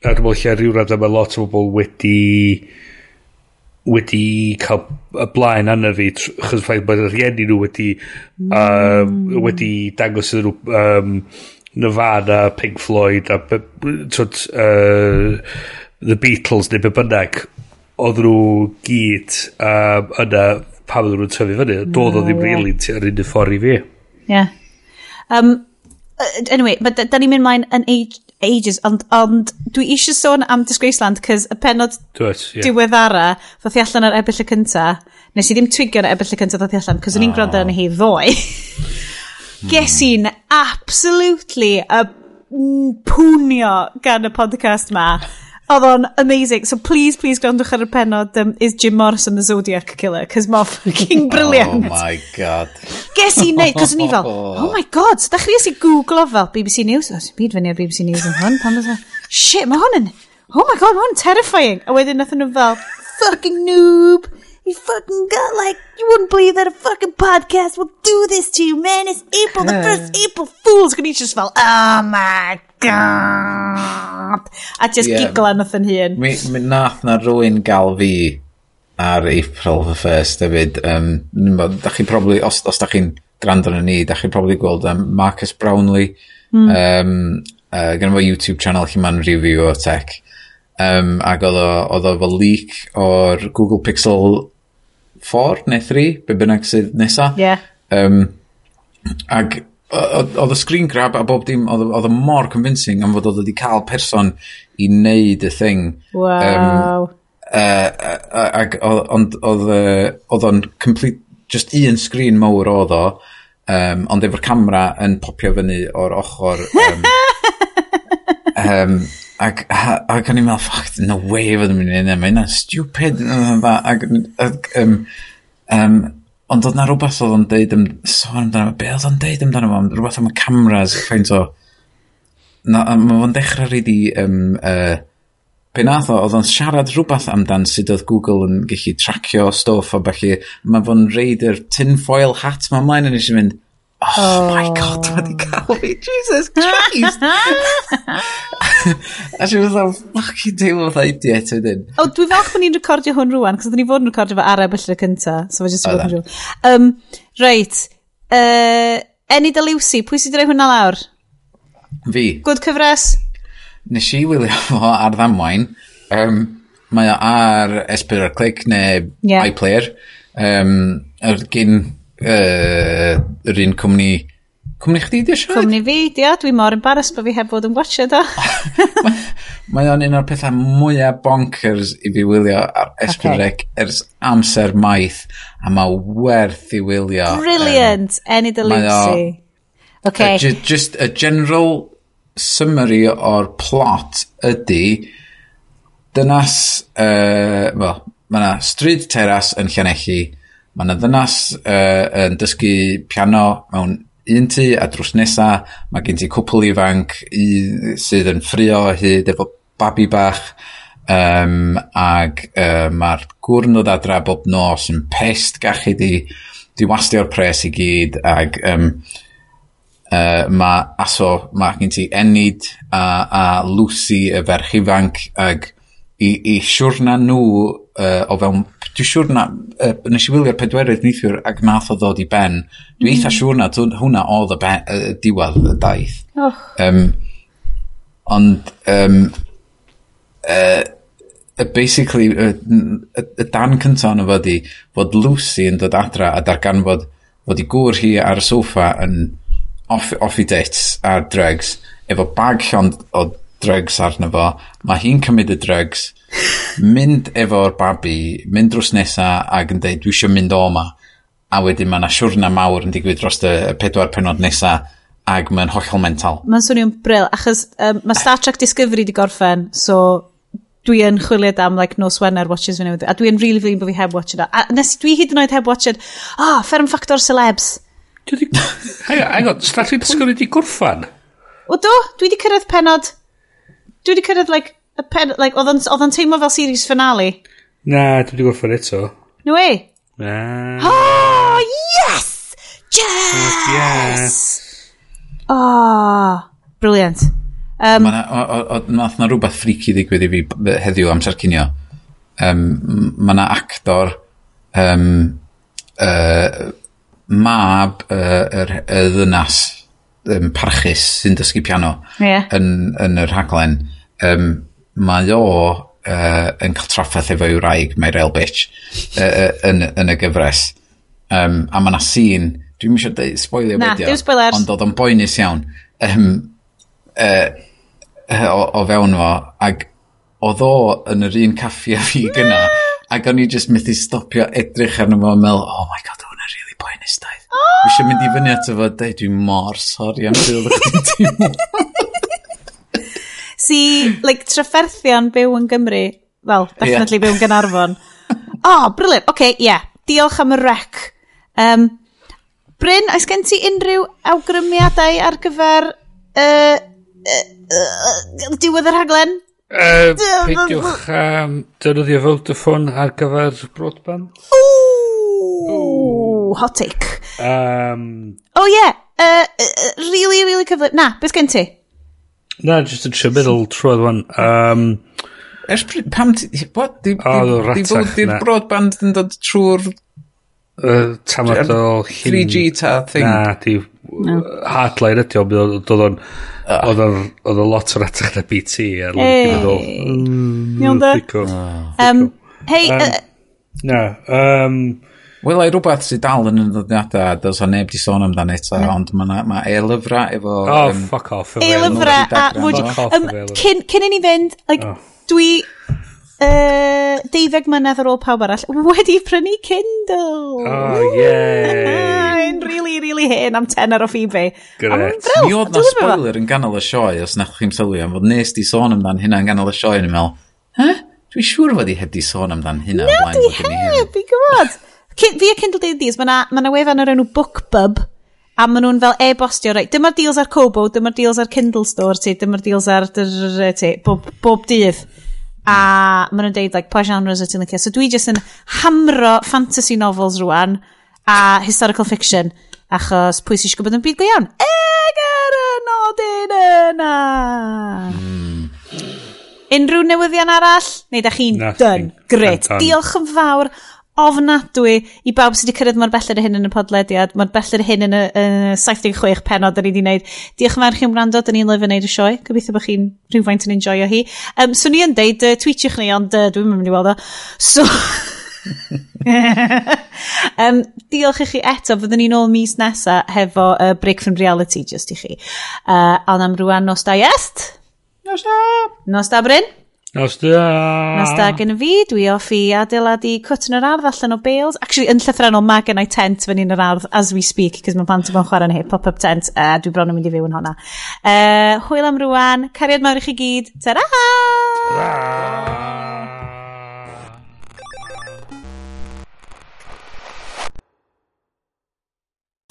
A dwi'n meddwl lle rhyw rhaid mae lot o bobl wedi wedi cael y blaen anna fi chos ffaith bod y rhieni nhw wedi mm. um, wedi dangos nhw um, Nirvana, Pink Floyd a twyd, uh, The Beatles neu be bynnag oedd nhw gyd um, yna pam oedden nhw'n tyfu fyny. Doedd o ddim really ar un ffordd i fi. Yeah. Um, anyway, but da ni'n mynd mlaen yn age, ages, ond, ond dwi eisiau sôn am Disgraceland, cys y penod Dwet, yeah. diweddara, ddoth i allan ar ebyll y cynta, nes i ddim twigio ar ebyll y cynta ddoth i allan, cys o'n i'n gwrando arni hi ddoe. [LAUGHS] Ges i'n absolutely a pwnio gan y podcast ma. Oedd o'n amazing. So please, please gwrandwch ar y penod um, Is Jim Morrison the Zodiac Killer? Cos mae fucking [LAUGHS] oh brilliant. [LAUGHS] Oh my god. Ges i neud, cos o'n i fel, oh my god, ddechrau i googlo fel BBC News. oes ti'n byd fyny ar BBC News yn hwn. Pan oedd shit, mae hwn yn, oh my god, mae hwn yn terrifying. A wedyn nath nhw fel, fucking noob. You fucking got like, you wouldn't believe that a fucking podcast will do this to you, man. It's April, the first April Fool's. And he's just fel oh my a just yeah. gigla nath yn hun. Mi, mi nath na rwy'n gael fi ar April the 1st hefyd. Um, da chi probably, os, os da chi'n gwrando yn ni, da chi'n probably gweld um, Marcus Brownlee. Mm. Um, uh, gan fo YouTube channel lle ma'n review o tech. Um, ac oedd o, oedd o fel leak o'r Google Pixel 4 neu 3, be bynnag sydd nesa. Yeah. Um, ac oedd y screen grab a bob dim, oedd o mor convincing am fod oedd wedi cael person i wneud y thing. Wow. Um, uh, ag ond oedd o'n complete, just un screen mawr oedd o, um, ond efo'r camera yn popio fyny o'r ochr. Um, um, ac, ac o'n i'n meddwl, ffac, no way fod yn mynd i hynny, mae hynna'n stupid. Ac, ac um, um, Ond oedd na rhywbeth oedd o'n deud, am, sôn amdano, be oedd o'n deud amdano fo, rhywbeth am y cameras, faint o... Na, mae fo'n dechrau rili... Um, uh, pe nath o, oedd o'n siarad rhywbeth amdan sydd oedd Google yn gallu tracio stwff o bellu, mae fo'n reid yr tinfoil hat mae mlaen yn eisiau mynd, Oh, oh. my oh. god, mae di cael fi. Jesus Christ! [LAUGHS] a she was like, fucking teimlo fatha idiot wedyn. O, oh, dwi falch bod ni'n recordio hwn rwan, cos oedden ni fod yn recordio fo ar ebyll y cynta. So mae jyst yn bod yn rhywun. Um, reit. Uh, Enid a Lucy, pwy sydd wedi rhoi hwnna lawr? Fi. Gwyd cyfres? Nes i wylio fo ar ddamwain. Um, mae o ar S4 Click neu yeah. iPlayer. Um, er, gyn uh, yr un cwmni Cwmni chdi di siarad? Cwmni fi, dia. Dwi mor embarrassed bod fi heb fod yn watcha do. [LAUGHS] Mae o'n un o'r pethau mwyaf bonkers i fi wylio ar Esbrydec okay. ers amser maith. A mae werth i wylio. Brilliant. Um, Any the Lucy. Okay. Uh, just a general summary o'r plot ydy dynas, uh, well, mae yna stryd teras yn Llanelli Mae yna ddynas uh, yn dysgu piano mewn un tu a drws nesa, mae gen ti cwpl ifanc i, sydd yn ffrio hyd efo babi bach, um, ag uh, mae'r gwrn o ddadra bob nos yn pest gachu di, di wastio'r pres i gyd, ag um, uh, mae aso, mae gen ti enid a, a Lucy y ferch ifanc, ag i, i siwrna nhw uh, o fewn Dwi'n siŵr na, uh, nes i wylio'r pedwerydd neithiwr ac nath o ddod i ben. Dwi'n mm. eitha siŵr na hwnna oedd y ben, uh, diwedd y daith. Oh. Um, ond, um, uh, basically, y uh, uh, dan cyntaf yno fod i fod Lucy yn dod adra a darganfod fod i gŵr hi ar y soffa yn off, off i dits ar drugs efo bag llond o drugs arno fo. Mae hi'n cymryd y drugs, mynd efo'r babi, mynd drws nesa ac yn dweud, dwi eisiau mynd o ma. A wedyn mae yna siwrna mawr yn digwydd dros y pedwar penod nesa ac mae'n hollol mental. Mae'n swnio'n bril, achos um, mae eh. Star Trek Discovery di gorffen, so dwi yn chwiliad am like, nos Wener watches fi newydd. A dwi'n really flin bod fi heb watched o. A nes dwi hyd yn oed heb watched, ah, oh, fferm ffactor celebs. [LAUGHS] Hang on, Star Trek Discovery di gorffan? O do, dwi di cyrraedd penod dwi wedi cyrraedd, like, y pen, like, oedd o'n teimlo fel series finale. Na, dwi wedi gorffen eto. No way. Na. Oh, yes! Yes! Yes! Oh, ah, brilliant. Um, Nath na rhywbeth freaky ddigwydd i fi heddiw amser cynio. Um, mae na actor um, uh, mab uh, y er, er ddynas um, parchus sy'n dysgu piano yeah. yn, yn yr rhaglen, um, mae o uh, yn cael traffaeth efo i'w raig, mae'r El Bitch, uh, uh, yn, yn y gyfres. Um, a mae yna sîn, dwi'n mysio dweud spoilio Na, fideo, spoilers. ond oedd o'n boenus iawn, um, uh, o, o fewn fo, ac oedd o yn yr un caffi a fi gyna, ac o'n i just methu stopio edrych arno fo a meddwl, oh my god, hwnna'n really poenus dau. Fi eisiau mynd i oh! fyny ato fo, dweud dwi'n mor sori am beth oedd chdi'n teimlo. [LAUGHS] Si, like, trafferthion byw yn Gymru. Wel, definitely yeah. byw yn Gynarfon. oh, brilliant. Oce, okay. Yeah. Diolch am y rec. Um, Bryn, oes gen ti unrhyw awgrymiadau ar gyfer uh, uh, uh, diwedd yr rhaglen? Uh, peidiwch am um, defnyddio Vodafone ar gyfer broadband. Ww! Ooh, hot take. Um, oh yeah, uh, uh, really, really cyfle... Na, beth gen ti? Na, just yn siw middle troedd wan. Um, Ers pam ti... What? Di, oh, di, ratach, di, di'r broadband yn dod trwy'r... Uh, tamad o... 3G ta thing. Na, di... No. Hardline ydi o, dod ah. o'n... Oedd o'n lot o'r atach na BT. Hey. Iawn mm, da. Ah. Um, Hei... Um, uh, na, um, Wel, ei rhywbeth sydd dal yn y ddoddiadau, dos o neb di sôn amdano eto, mm. ond mae ma e-lyfra efo... Oh, um, fuck off. E-lyfra, a mwyd... Um, cyn, cyn i ni fynd, like, oh. dwi... Uh, deuddeg mlynedd ar ôl pawb arall, wedi prynu Kindle. Oh, yay. Yn really, really hen am tenner off eBay. Gret. Mi oedd na spoiler yn ganol y sioe, os nach chi'n sylwi am fod nes di sôn amdan hynna yn ganol y sioe, yn ymwneud, he? Dwi'n siŵr fod i heb di sôn amdan hynna. No, dwi heb, i gwybod fi a Kindle Dailies, mae yna ma wefan o'r enw Bookbub, a maen nhw'n fel e-bostio, reit, dyma'r deals ar Kobo, dyma'r deals ar Kindle Store, ti, dyma'r deals ar dyr, ti, bob, bob dydd. A maen nhw'n deud, like, pa genres ydy'n licio. So dwi jyst yn hamro fantasy novels rwan, a historical fiction, achos pwy sy'n gwybod yn byd go iawn? Egar y nodyn yna! Hmm. Unrhyw newyddion arall? Neu da chi'n done? Great. Diolch yn fawr ofnadwy i bawb sydd wedi cyrraedd mor belled y hyn yn y podlediad, mor belled y hyn yn y, yn y 76 penod da ni wedi gwneud. Diolch yn fawr chi'n wrando, da ni'n lyfio wneud y sioe. Gobeithio bod chi'n rhywfaint yn enjoyo hi. Um, so ni yn deud, uh, tweetiwch ni, ond uh, dwi'n mynd i weld o. So... [LAUGHS] um, diolch i chi eto fyddwn ni'n ôl mis nesa hefo uh, Break from Reality just i chi uh, ond am rwan nos da iest nos da nos da Bryn Nos da! Nos da gen fi, dwi off i adeiladu cwt yn yr ardd allan o bales. Actually, yn llythrenol mae gen i tent fan yn yr ardd as we speak, cos mae plant yn fan chwarae neu pop-up tent, a uh, dwi bron yn mynd i fyw yn honna. Uh, hwyl am rwan, cariad mawr i chi gyd, ta-ra! Ta-ra!